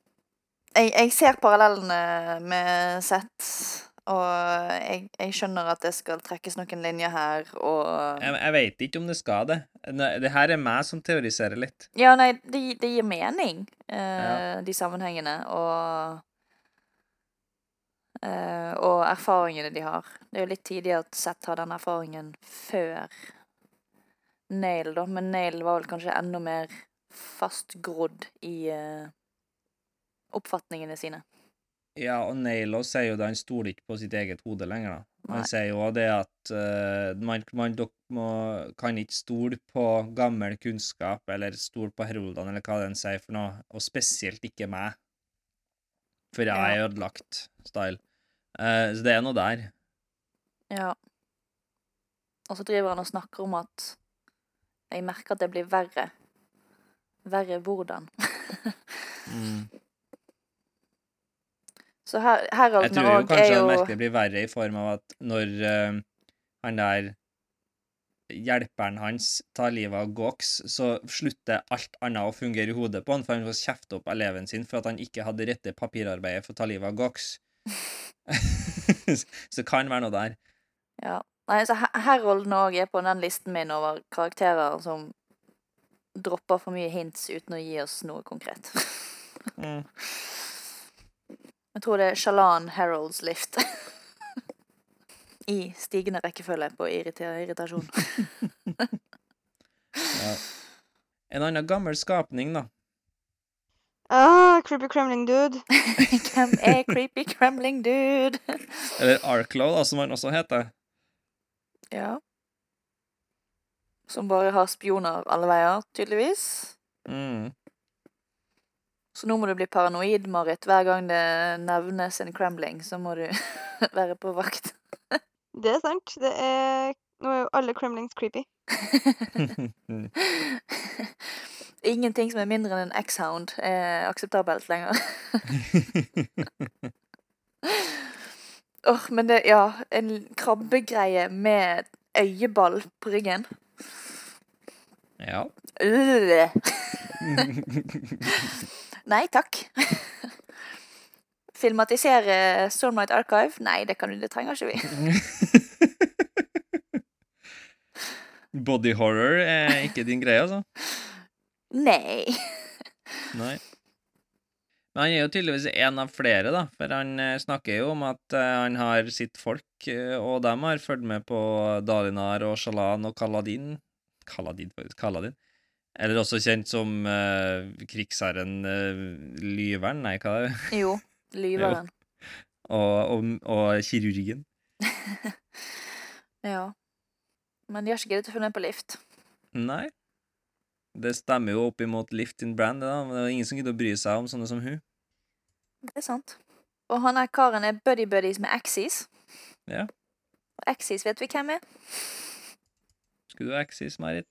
jeg, jeg ser parallellene med Seth, og jeg, jeg skjønner at det skal trekkes noen linjer her, og Jeg, jeg vet ikke om det skal det. Det her er meg som teoriserer litt. Ja, nei, det, det gir mening, eh, Ja. de sammenhengene, og eh, Og erfaringene de har. Det er jo litt tidlig at Seth har den erfaringen før Nail, da, men Nail var vel kanskje enda mer fastgrodd i eh, oppfatningene sine. Ja, og Nailo sier jo det, han stoler ikke på sitt eget hode lenger, da. Han Nei. sier jo det at uh, man, man må, kan ikke stole på gammel kunnskap, eller stole på heroldene, eller hva den sier for noe, og spesielt ikke meg. For jeg er ødelagt, style. Uh, så det er noe der. Ja. Og så driver han og snakker om at jeg merker at det blir verre. Verre hvordan. Mm. Så her, Jeg tror jo kanskje jo han merker det blir verre i form av at når uh, han der hjelperen hans tar livet av Gox, så slutter alt annet å fungere i hodet på han, for han får kjefte opp eleven sin for at han ikke hadde rette papirarbeidet for å ta livet av Gox. så det kan være noe der. Ja. Nei, så Her- Harold òg er på den listen min over karakterer som dropper for mye hints uten å gi oss noe konkret. Mm. Jeg tror det er Shalan Harolds lift. I stigende rekkefølge på irritasjon. Ja. En annen gammel skapning, da. Ah, creepy Kremling dude. Hvem er creepy Kremling dude? Eller Arklow, da, som han også heter. ja. Som bare har spioner alle veier, tydeligvis. Mm. Så nå må du bli paranoid, Marit. Hver gang det nevnes en kremling, så må du være på vakt. Det er sant. Det er Nå er jo alle Kremlings creepy. Ingenting som er mindre enn en X-hound er akseptabelt lenger. Åh, men det, ja, en krabbegreie med øyeball på ryggen. ja. Nei takk. Filmatisere Stormlight Archive? Nei, det, kan, du- det trenger ikke vi. Body horror er ikke din greie, altså? Nei. Nei. Men han er jo tydeligvis en av flere, da, for han eh, snakker jo om at eh, han har sitt folk, eh, og dem har fulgt med på Dalinar og Shalan og Kaladin Kaladin, faktisk. Kaladin. Eller også kjent som uh, krigsherren uh, Lyveren, nei, hva er det? Jo. Lyveren. Og, og, og kirurgen. Ja. Men de har ikke greid å finne med på lift. Nei. Det stemmer jo opp imot Lift in Brand, det da, men det er ingen som gidder å bry seg om sånne som hun. Det er sant. Og han her karen er buddy-buddies med Axis. Ja. Og Axis vet vi hvem er. Skulle du Axis, Marit?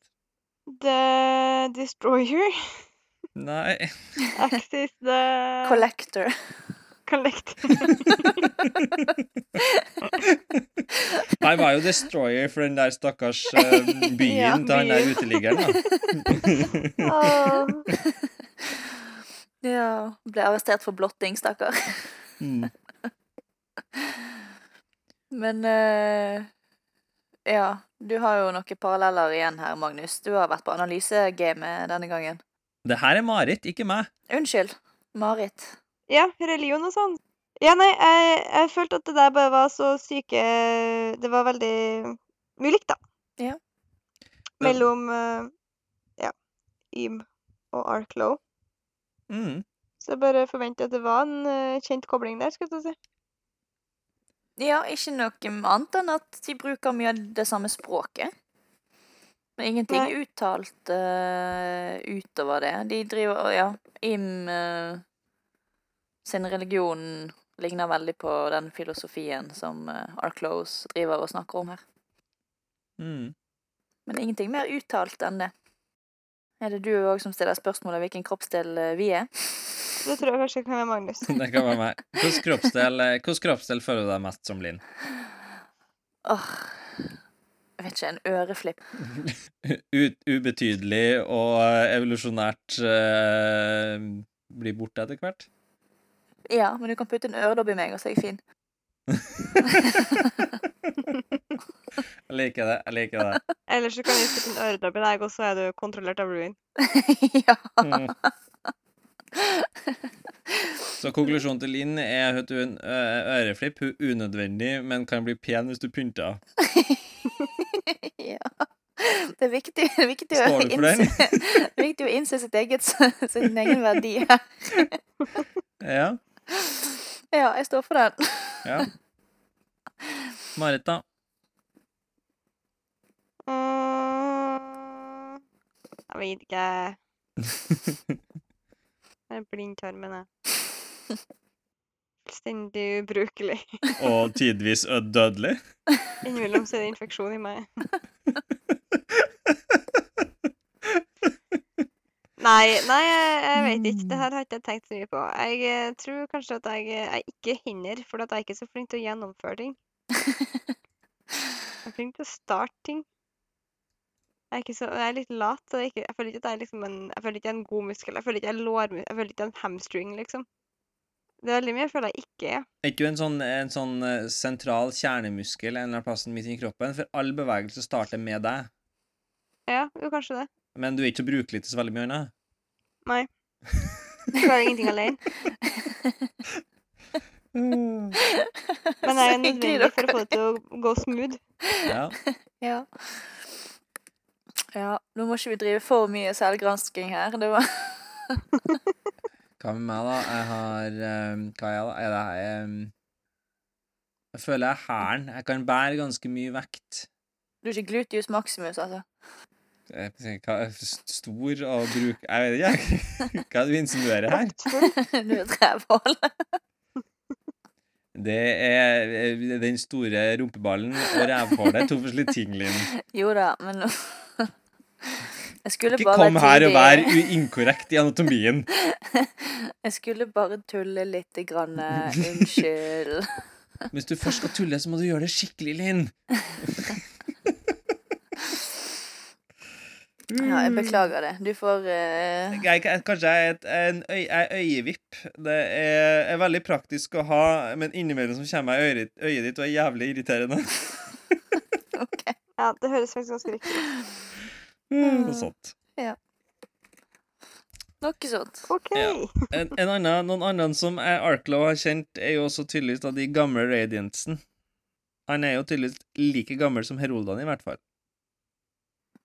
The Destroyer. Nei. Axis the Collector. Collector. Nei, var jo destroyer for den der stakkars uh, byen Ja, til han der uteliggeren, da. oh. Ja. Ble arrestert for blotting, stakkar. Mm. Men eh, Ja. Du har jo noen paralleller igjen her, Magnus. Du har vært på analysegamet denne gangen. Det her er Marit, ikke meg. Unnskyld. Marit. Ja, religion og sånn. Ja, nei, jeg, jeg følte at det der bare var så syke Det var veldig mye likt, da. Ja. Mellom eh, ja, Ym og Arklow. Mm. Så jeg bare forventer at det var en eh, kjent kobling der, skal jeg si. Ja, ikke noe annet enn at de bruker mye av det samme språket. Men ingenting Nei. uttalt uh, utover det. De driver Ja, Im uh, sin religion ligner veldig på den filosofien som uh, Arclose driver og snakker om her. Mm. Men ingenting mer uttalt enn det. Er det du òg som stiller spørsmål om hvilken kroppsdel eh, vi er? Det tror jeg kanskje kan være Magnus. Det kan være meg. Hvilken kroppsdel, eh, hvilken kroppsdel føler du deg mest som, Linn? Åh, jeg vet ikke, en øreflipp. Ubetydelig og eh, evolusjonært uh, blir borte etter hvert? Ja, men du kan putte en øredobb i meg, og så er jeg fin. Jeg liker det. jeg liker det. Ellers så kan vi putte en øredobb i deg, og så er du kontrollert av Ruin. ja. Mm. Så konklusjonen til Linn er at hun ø- øreflipp hun er unødvendig, men kan bli pen hvis du pynter. ja. Det er viktig, det er viktig, å, Står du for den? innse, det er viktig å innse sitt eget, sin egen verdi her. Ja. Ja, jeg står for den. ja. Marit, da? Mm, jeg vet ikke. Jeg er blindtarmen, jeg. Fullstendig ubrukelig. Og tidvis dødelig? Innimellom så er det infeksjon i meg. Nei, nei, jeg, vet ikke. Det her har ikke jeg tenkt så mye på. Jeg eh, tror kanskje at jeg, eh, jeg ikke hinner, for jeg er ikke så flink til å gjennomføre ting. Jeg er flink til å starte ting. Jeg er, ikke så, jeg er litt lat. Så jeg, ikke, jeg føler ikke at jeg liksom en, jeg føler ikke en god muskel. Jeg føler ikke er lårmuskel. Jeg føler ikke en hamstring, liksom. Det er veldig mye jeg føler jeg ikke er. Er ikke du en sånn, en sånn sentral kjernemuskel en eller annen plass midt i kroppen? For all bevegelse starter med deg. Ja, jo, kanskje det. Men du er ikke så brukelig til så veldig mye annet. Nei. Jeg klarer ingenting alene. Men det er nødvendig for å få det til å gå smooth. Ja. Ja. Ja, nå må ikke vi drive for mye selvgransking her. Det var Hva med meg, da? Jeg har um, Hva er jeg, da? Er det eh, Jeg føler jeg er hæren. Jeg kan bære ganske mye vekt. Du er ikke gluteus maximus, altså? Hva er stor og bruk... Jeg vet ikke. Hva er det du insinuerer her? Du er et rævhål. Det er eh, den store rumpeballen og rævhålet to forskjellige ting, Linn. Jo da, men Jeg skulle Ikke kom her og vær inkorrekt i anatomien. Jeg skulle bare tulle lite grann. eh, Unnskyld. Hvis du først skal tulle, så må du gjøre det skikkelig, Linn. Ja, jeg beklager det. Du får uh... Jeg, kanskje jeg er et, en øy, jeg er øyevipp. Det er, er veldig praktisk å ha, men innimellom så kommer jeg øyet, øyet ditt og er jævlig irriterende. OK. Ja, det høres faktisk ganske riktig ut. Noe sånt. Noe sånt. OK. Ja. En, en annen, noen andre som er Arklow har kjent, er jo også tydeligvis av de gamle Radiantsen. Han er jo tydeligvis like gammel som Heroldene, i hvert fall.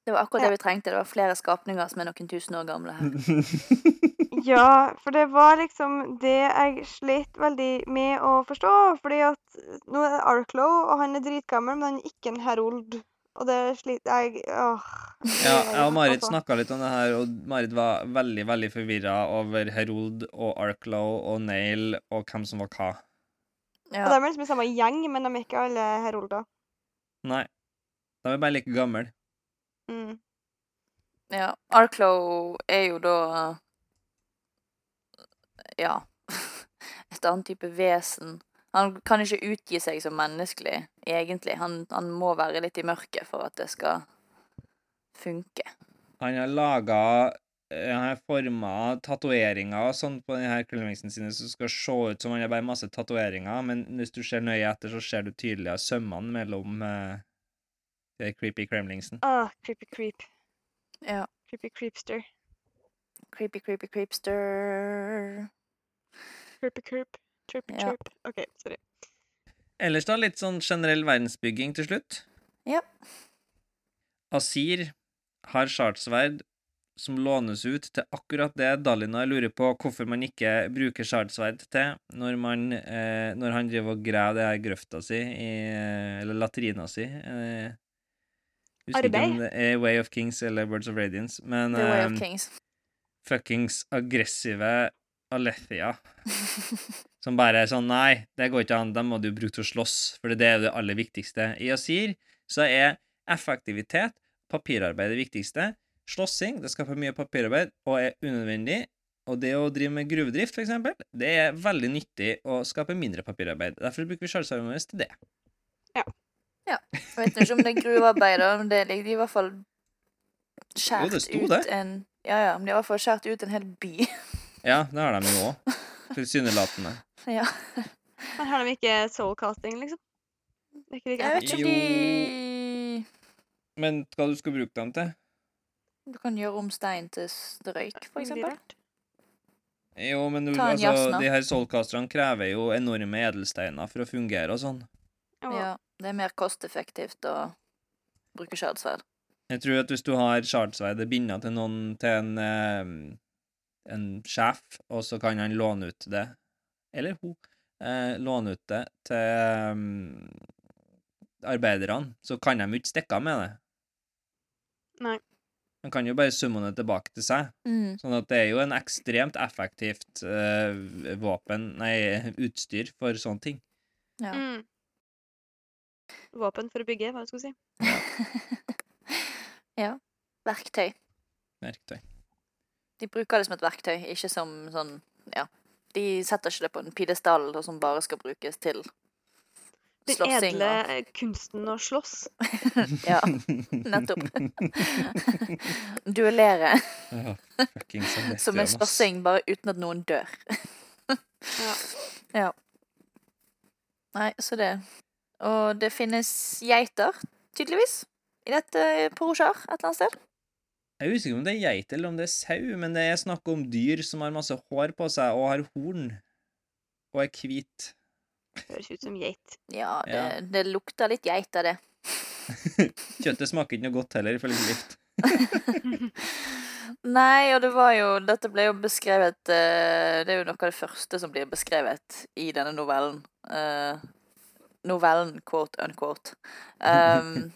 Det var akkurat det vi trengte. Det var flere skapninger som er noen tusen år gamle her. Ja, for det var liksom det jeg slet veldig med å forstå. Fordi at nå er det Arklow, og han er dritgammel, men han er ikke en herold. Og det sliter jeg Åh. Ja, jeg og Marit Altså. snakka litt om det her, og Marit var veldig veldig forvirra over Herold og Arklow og Nail og hvem som var hva. Og de Ja. er liksom i samme gjeng, men de er ikke alle herolder. Nei. De er bare like gamle. Mm. ja. Arklow er jo da Ja. Et annet type vesen. Han kan ikke utgi seg som menneskelig, egentlig. Han, han må være litt i mørket for at det skal funke. Han har laga Han har forma tatoveringer og sånn på denne Krillmixen sine som skal se ut som han har bare masse tatoveringer, men hvis du ser nøye etter, så ser du tydeligere sømmene mellom de creepy kremlingsen. Ah, creepy creep. Ja. Creepy creepster. Creepy, creepy, creepster. Creepy creep. Trippy Ja. trip. OK, sorry. Ellers da, litt sånn generell verdensbygging til slutt. Ja. Asir har shardsverd som lånes ut til akkurat det Dalinar lurer på hvorfor man ikke bruker shardsverd til når, man, eh, når han driver og graver det her grøfta si, i, eh, eller latrina si. Eh, husker ikke om det er Way of Kings eller Words of Radiance, men The Way of Kings. fuckings aggressive Alethia som bare er sånn Nei, det går ikke an, dem må du bruke til å slåss, for det er det aller viktigste. I Asir så er effektivitet, papirarbeid det viktigste. Slåssing, det skaper mye papirarbeid og er unødvendig. Og det å drive med gruvedrift, for eksempel, det er veldig nyttig å skape mindre papirarbeid. Derfor bruker vi sjalsarmen vår til det. Jeg vet ikke om det er gruvearbeider, men det ligger i hvert fall skjært oh, sto ut det. en Ja, ja, men de har i hvert fall skjært ut en hel by. Ja, det har de jo òg. Tilsynelatende. ja. Men har de ikke soulcasting, liksom? Det er ikke like Jeg vet ikke om de Men hva du skal bruke dem til? Du kan gjøre om stein til strøyk, røyk, for eksempel. Jo, men du, altså, de her soulcasterne krever jo enorme edelsteiner for å fungere og sånn. Ja, det er mer kosteffektivt å bruke shardsverd. Jeg tror at hvis du har shardsverdet binda til noen til en, eh, en sjef, og så kan han låne ut det, eller hun, eh, låne ut det til um, arbeiderne, så kan de jo ikke stikke av med det. Nei. Man kan jo bare summe det tilbake til seg. Mm. Sånn at det er jo en ekstremt effektivt eh, våpen, nei, utstyr for sånne ting. Ja. Mm. Våpen for å bygge, hva du skulle si. ja. Verktøy. Verktøy. De bruker det som et verktøy, ikke som sånn Ja. De setter ikke det på en pidestall som bare skal brukes til Den edle og- kunsten å slåss. Ja, nettopp. Duellere. Ja, Som en slåssing, bare uten at noen dør. Ja. Ja. Nei, så det. Og det finnes geiter, tydeligvis, i dette Porojar et eller annet sted. Jeg er usikker om det er geit eller om det er sau, men det er snakk om dyr som har masse hår på seg og har horn. Og er hvit. Høres ut som geit. Ja, det, Ja. det lukter litt geit av det. Kjøttet smaker ikke noe godt heller, ifølge Lift. Nei, og det var jo Dette ble jo beskrevet eh, Det er jo noe av det første som blir beskrevet i denne novellen. Novellen, quote unquote. Um,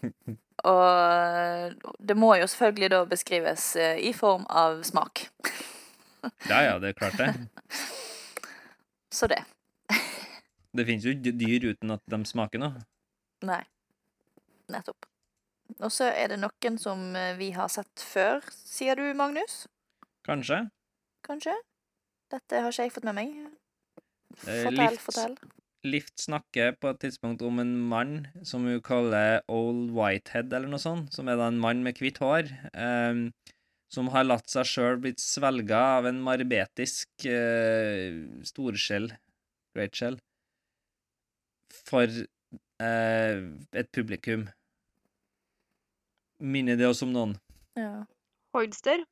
og det må jo selvfølgelig da beskrives eh, i form av smak. Ja, ja, det er klart det. Så det. Det finnes jo dyr uten at de smaker noe. Nei. Nettopp. Og så er det noen som eh, vi har sett før, sier du, Magnus? Kanskje. Kanskje? Dette har ikke jeg fått med meg. Fortell, Lift- fortell. Lift snakker på et tidspunkt om en mann som hun kaller Old Whitehead, eller noe sånt, som er da en mann med hvitt hår, ehm, som har latt seg sjøl blitt svelga av en marbetisk eh, storskjell, great shell, for eh, et publikum. Minner det oss om noen? Ja. Hoidster.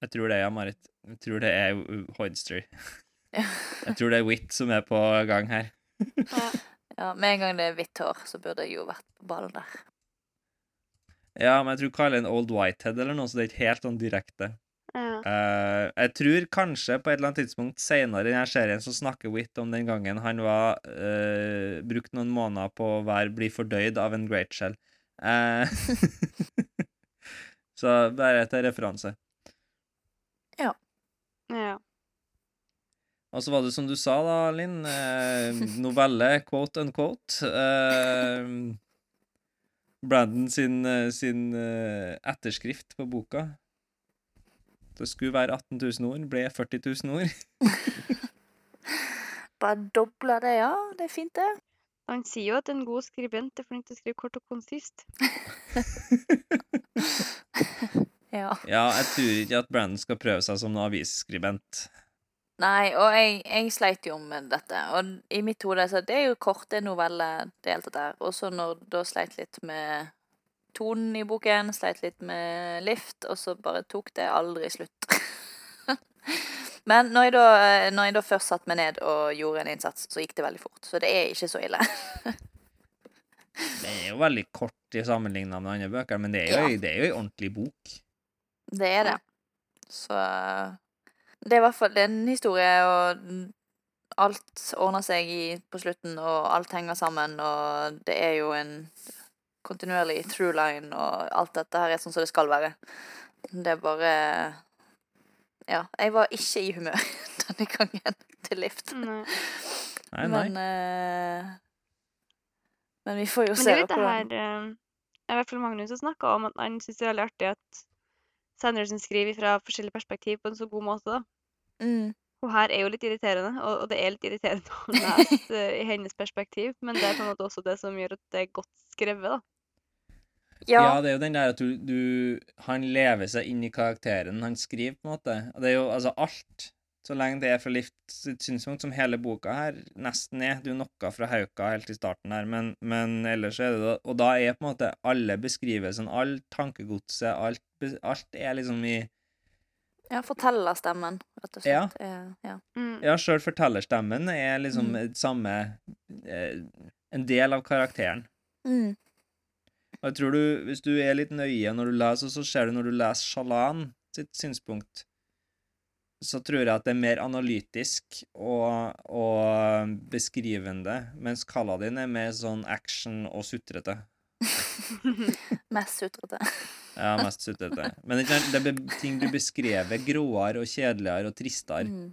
Jeg tror det, ja, Marit. Jeg tror det er Hoidster. Jeg tror det er Wit som er på gang her. Ja. Med en gang det er hvitt hår, så burde jeg jo vært på ballen der. Ja, men jeg tror Kyle er en Old Whitehead eller noe, så det er ikke helt sånn direkte. Ja. Uh, jeg tror kanskje på et eller annet tidspunkt senere i denne serien så snakker Whit om den gangen han var uh, brukt noen måneder på å være bli fordøyd av en great shell. Uh, så bare til referanse. Ja. ja. Og så var det som du sa da, Linn, eh, novelle quote unquote. Eh, Brandon sin, eh, sin eh, etterskrift på boka. Det skulle være 18 000 ord, ble 40 000 ord. Bare dobla det, ja. Det er fint, det. Han sier jo at en god skribent er flink til å skrive kort og konsist. Ja. Ja, jeg tror ikke at Brandon skal prøve seg som noen avisskribent. Nei, og jeg, jeg sleit jo med dette. Og i mitt hode så det er jo korte noveller, det hele tatt der. Og så når da sleit litt med tonen i boken, sleit litt med lift, og så bare tok det aldri slutt. Men når jeg, da, når jeg da først satte meg ned og gjorde en innsats, så gikk det veldig fort. Så det er ikke så ille. Det er jo veldig kort i sammenligna med andre bøker, men det er jo, Ja. det er jo ei ordentlig bok. Det er det. Så det er i hvert fall det er en historie, og alt ordner seg i, på slutten, og alt henger sammen, og det er jo en kontinuerlig through line, og alt dette her er sånn som det skal være. Det er bare Ja, jeg var ikke i humør denne gangen til Lift. Nei. Nei, nei. Men uh, Men vi får jo Men se det er jo da det her... I hvert fall Magnus har snakka om at han syns det er veldig artig at Sanderson skriver fra forskjellige perspektiv på en så god måte. da. mm. Og her er jo litt irriterende, og, og det er litt irriterende å lese eh, i hennes perspektiv, men det er på en måte også det som gjør at det er godt skrevet, da. Ja. Ja. det er jo den der at du, du Han lever seg inn i karakteren han skriver, på en måte. Og det er jo altså alt, så lenge det er fra Lifts synspunkt, som hele boka her nesten er. Det er jo noe fra Hauka helt i starten her, men, men ellers er det da Og da er på en måte alle beskrivelsene, all tankegodset, alt, alt er liksom i ja, fortellerstemmen, rett og slett. Ja, ja. Mm. Ja, sjøl fortellerstemmen er liksom Mm. samme eh, En del av karakteren. Mm. Og jeg tror du, hvis du er litt nøye når du leser, så ser du når du leser Shalan sitt synspunkt, så tror jeg at det er mer analytisk og, og beskrivende, mens Kaladin er mer sånn action og sutrete. Mest sutrete. Ja, mest sutrete. Men det er, det ting blir beskrevet gråere og kjedeligere og tristere. Mm.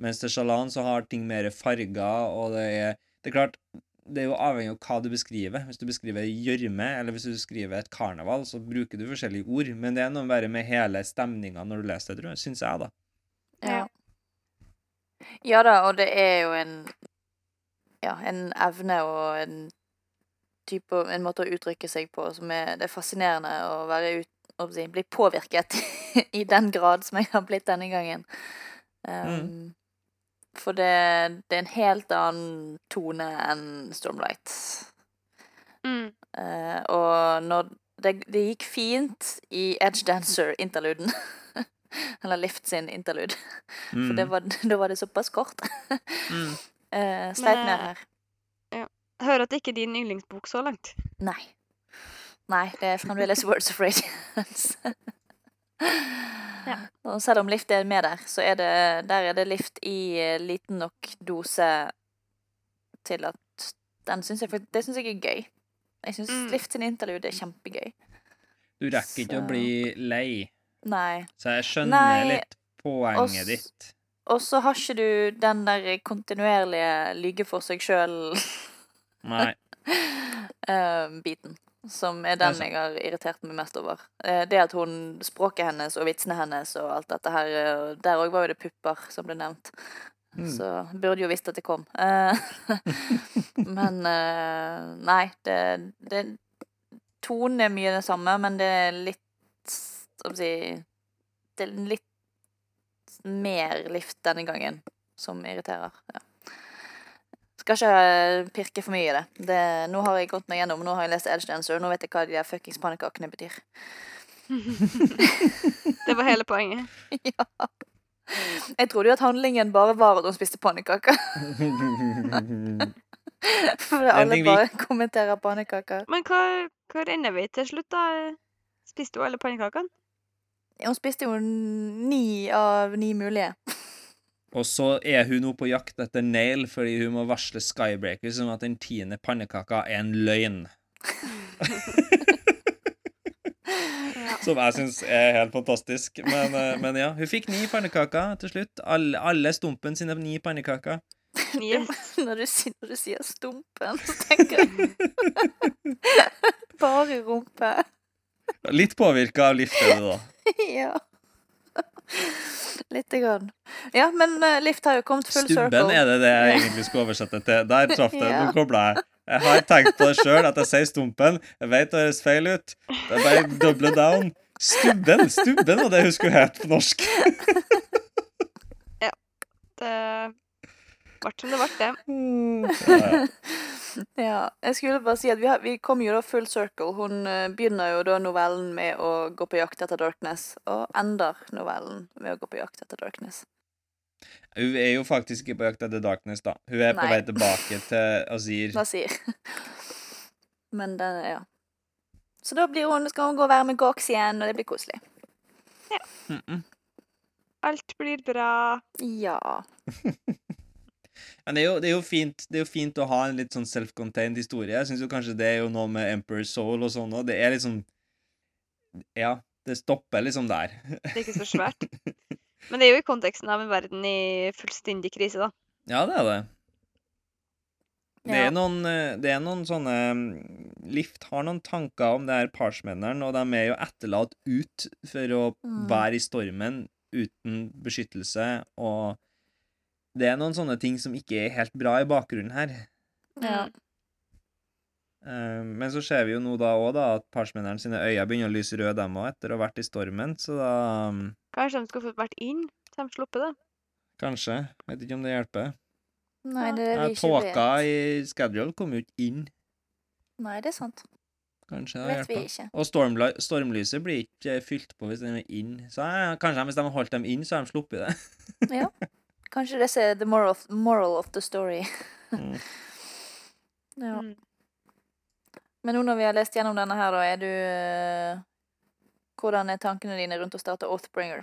Mens til Shalan så har ting mer farger, og det er Det er klart, det er jo avhengig av hva du beskriver. Hvis du beskriver gjørme, eller hvis du beskriver et karneval, så bruker du forskjellige ord. Men det er noe bare med hele stemninga når du leser det, tror jeg. Syns jeg, da. Ja. ja da, og det er jo en Ja, en evne og en type En måte å uttrykke seg på som er Det er fascinerende å være ut, å si, bli påvirket i den grad som jeg har blitt denne gangen. Um, For det, det er en helt annen tone enn Stormlight. Mm. Uh, og når det, det gikk fint i Edge Dancer-interluden. Eller Lift sin interlude. For det var, da var det såpass kort. mm. Uh, sleit med her. Jeg hører at det ikke er din yndlingsbok så langt. Nei. Nei, det er fremdeles Words of Radiance. Ja. Og selv om lift er med der, så er det, der er det lift i eh, liten nok dose til at den syns jeg, Det syns jeg er gøy. Jeg syns Mm. Lift sin interlude er kjempegøy. Du rekker ikke Så- å bli lei, Nei. så jeg skjønner Nei, litt poenget Også, ditt. Og så har ikke du den der kontinuerlige lyge for seg Nei. sjøl-biten. som er den jeg har irritert meg mest over. Eh, det at hun Språket hennes og vitsene hennes og alt dette her eh, Der òg var jo det pupper som ble nevnt. Mm. Så burde jo visst at det kom. Men nei, det, det Tonen er mye det samme, men det er litt si Det er litt mer lift denne gangen som irriterer. Ja. Skal ikke pirke for mye i det. det. Nå har jeg gått meg gjennom, nå har jeg lest Edgedancer, og nå vet jeg hva de der fuckings pannekakene betyr. Det var hele poenget. ja. Jeg trodde jo at handlingen bare var at hun spiste pannekaker. For alle bare kommenterer pannekaker. Men hva, hva ender vi til slutt, da? Spiste hun alle pannekakene? Hun spiste jo ni av ni mulige. Og så er hun nå på jakt etter Nail fordi hun må varsle Skybreaker som at den tiende pannekaka er en løgn. Som jeg syns er helt fantastisk. Men, eh, men ja, hun fikk ni pannekaker til slutt. Alle, alle Stumpen sine ni pannekaker. Yes. Når du, når du sier stumpen, så tenker jeg bare rumpe. Litt påvirka av Lift er da. ja. Lite grann. Ja, men uh, Lift har jo kommet full Stubben circle. er det det jeg egentlig skulle oversette til. Der traff det. Ja. Nå kobla jeg. Jeg har tenkt på det sjøl, at jeg sier Stumpen. Jeg vet det høres feil ut. Det er bare double down. Stubben! Stubben var det hun skulle hete på norsk. ja. Det ble som det ble, det. Ja, Ja, jeg skulle bare si at vi, har, vi kom jo da full circle. Hun eh, begynner jo da novellen med å gå på jakt etter Darkness, og ender novellen med å gå på jakt etter Darkness. Hun er jo faktisk ikke på jakt etter Darkness, da. Hun er på vei tilbake til Azir. Hva? Men den, ja. Så da blir hun, skal hun gå og være med Gox igjen, og det blir koselig. Mm -mm. Alt blir bra. Ja. Men det er, jo, det, er jo fint, det er jo fint å ha en litt sånn self-contained historie. Jeg syns kanskje det er jo noe med Emperor's Soul og sånn òg. Det er liksom Ja, det stopper liksom der. Det er ikke så svært. Men det er jo i konteksten av en verden i fullstendig krise, da. Ja, det er det. Det er noen, eh, det er noen sånne mm, Lift har noen tanker om det her parchmenneren, og de er jo etterlatt ut for å Mm. være i stormen uten beskyttelse, og det er noen sånne ting som ikke er helt bra i bakgrunnen her. Ja. Eh, Men så ser vi jo nå da òg da at parsmenneren sine øyne begynner å lyse røde, dem òg, etter å ha vært i stormen, så da Kanskje de skulle fått vært inn, så de sluppet det. Kanskje. Vet ikke om det hjelper. Nei, det er Ja, det ikke Tåka i schedule kom jo ikke inn. Nei, det er sant. Kanskje Det hjelper. vet vi ikke. Og stormly stormlyset blir ikke eh, fylt på hvis den er inn. Så ja, kanskje hvis de har holdt dem inn, så har de sluppet det. Kanskje det er the moral of, moral of the story. Mm. Ja. Mm. Men nå når vi har lest gjennom denne her, da, er du eh, Hvordan er tankene dine rundt å starte Oathbringer?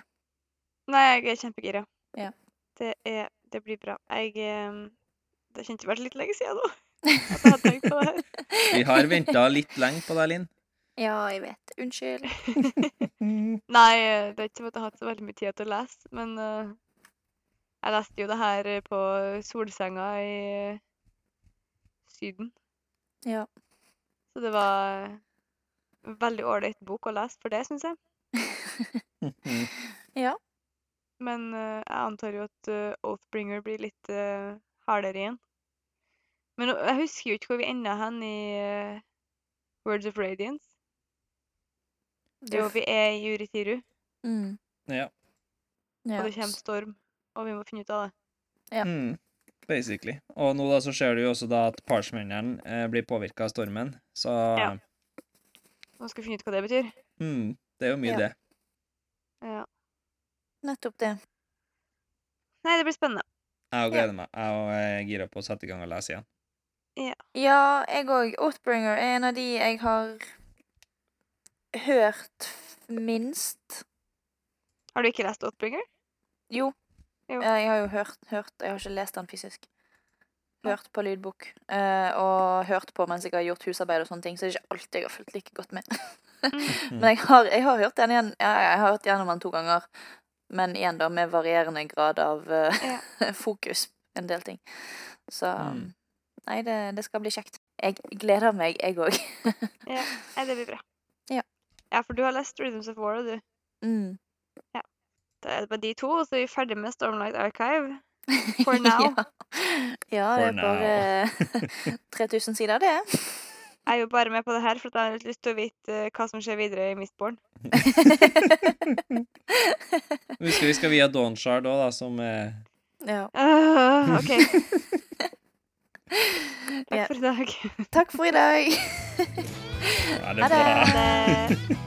Nei, jeg er kjempegira. Ja. Det, er, det blir bra. Jeg eh, Det kjente vært litt lenge siden nå. At jeg hadde tenkt på det her. Vi har venta litt lenge på deg, Linn. Ja, jeg vet. Unnskyld. Nei, eh, det er ikke for at jeg har hatt så veldig mye tid til å lese, men eh, jeg leste jo det her eh, på solsenga i eh, Syden. Ja. Så det var en veldig ålreit bok å lese for det, syns jeg. Ja. Men uh, jeg antar jo at uh, Oathbringer blir litt uh, hardere igjen. Men uh, jeg husker jo ikke hvor vi enda hen i Words of Radiance. Jo, vi er i Uritiru, Mm. Ja. ja. og det kommer storm. Og vi må finne ut av det. Ja. Mm, basically. Og nå da så ser du jo også da at parchmenneren eh, blir påvirka av stormen, så Ja. Nå skal vi finne ut hva det betyr. mm, det er jo mye Ja. det. Ja. Nettopp det. Nei, det blir spennende. Jeg gleder meg. Jeg er gira på å sette i gang og lese igjen. Ja, jeg òg. Oathbringer er en av de jeg har hørt minst. Har du ikke lest Oathbringer? Jo. Jo. Eh, Jeg har jo hørt, hørt Jeg har ikke lest den fysisk. Hørt på lydbok. eh, og hørt på mens jeg har gjort husarbeid og sånne ting, så det er ikke alltid jeg har fulgt like godt med. Men jeg har, jeg har hørt den igjen ja, jeg har hørt gjennom den to ganger. Men igjen da med varierende grad av eh, fokus en del ting. Så Mm. Nei, det, det skal bli kjekt. Jeg gleder meg, jeg òg. Ja. Det blir bra. Ja. Ja, for du har lest Rhythms of War, du. Mm. Er det bare de to, og så er vi ferdig med Stormlight Archive. For now. ja. ja, det er bare 3000 sider, det. Jeg er jo bare med på det her for at jeg har litt lyst til å vite eh, hva som skjer videre i Mistborn. Husker vi skal via Dawnshard òg, da, som er ja. Uh, OK. Takk for i dag. Takk for i dag. Ja, det er bra. Ha.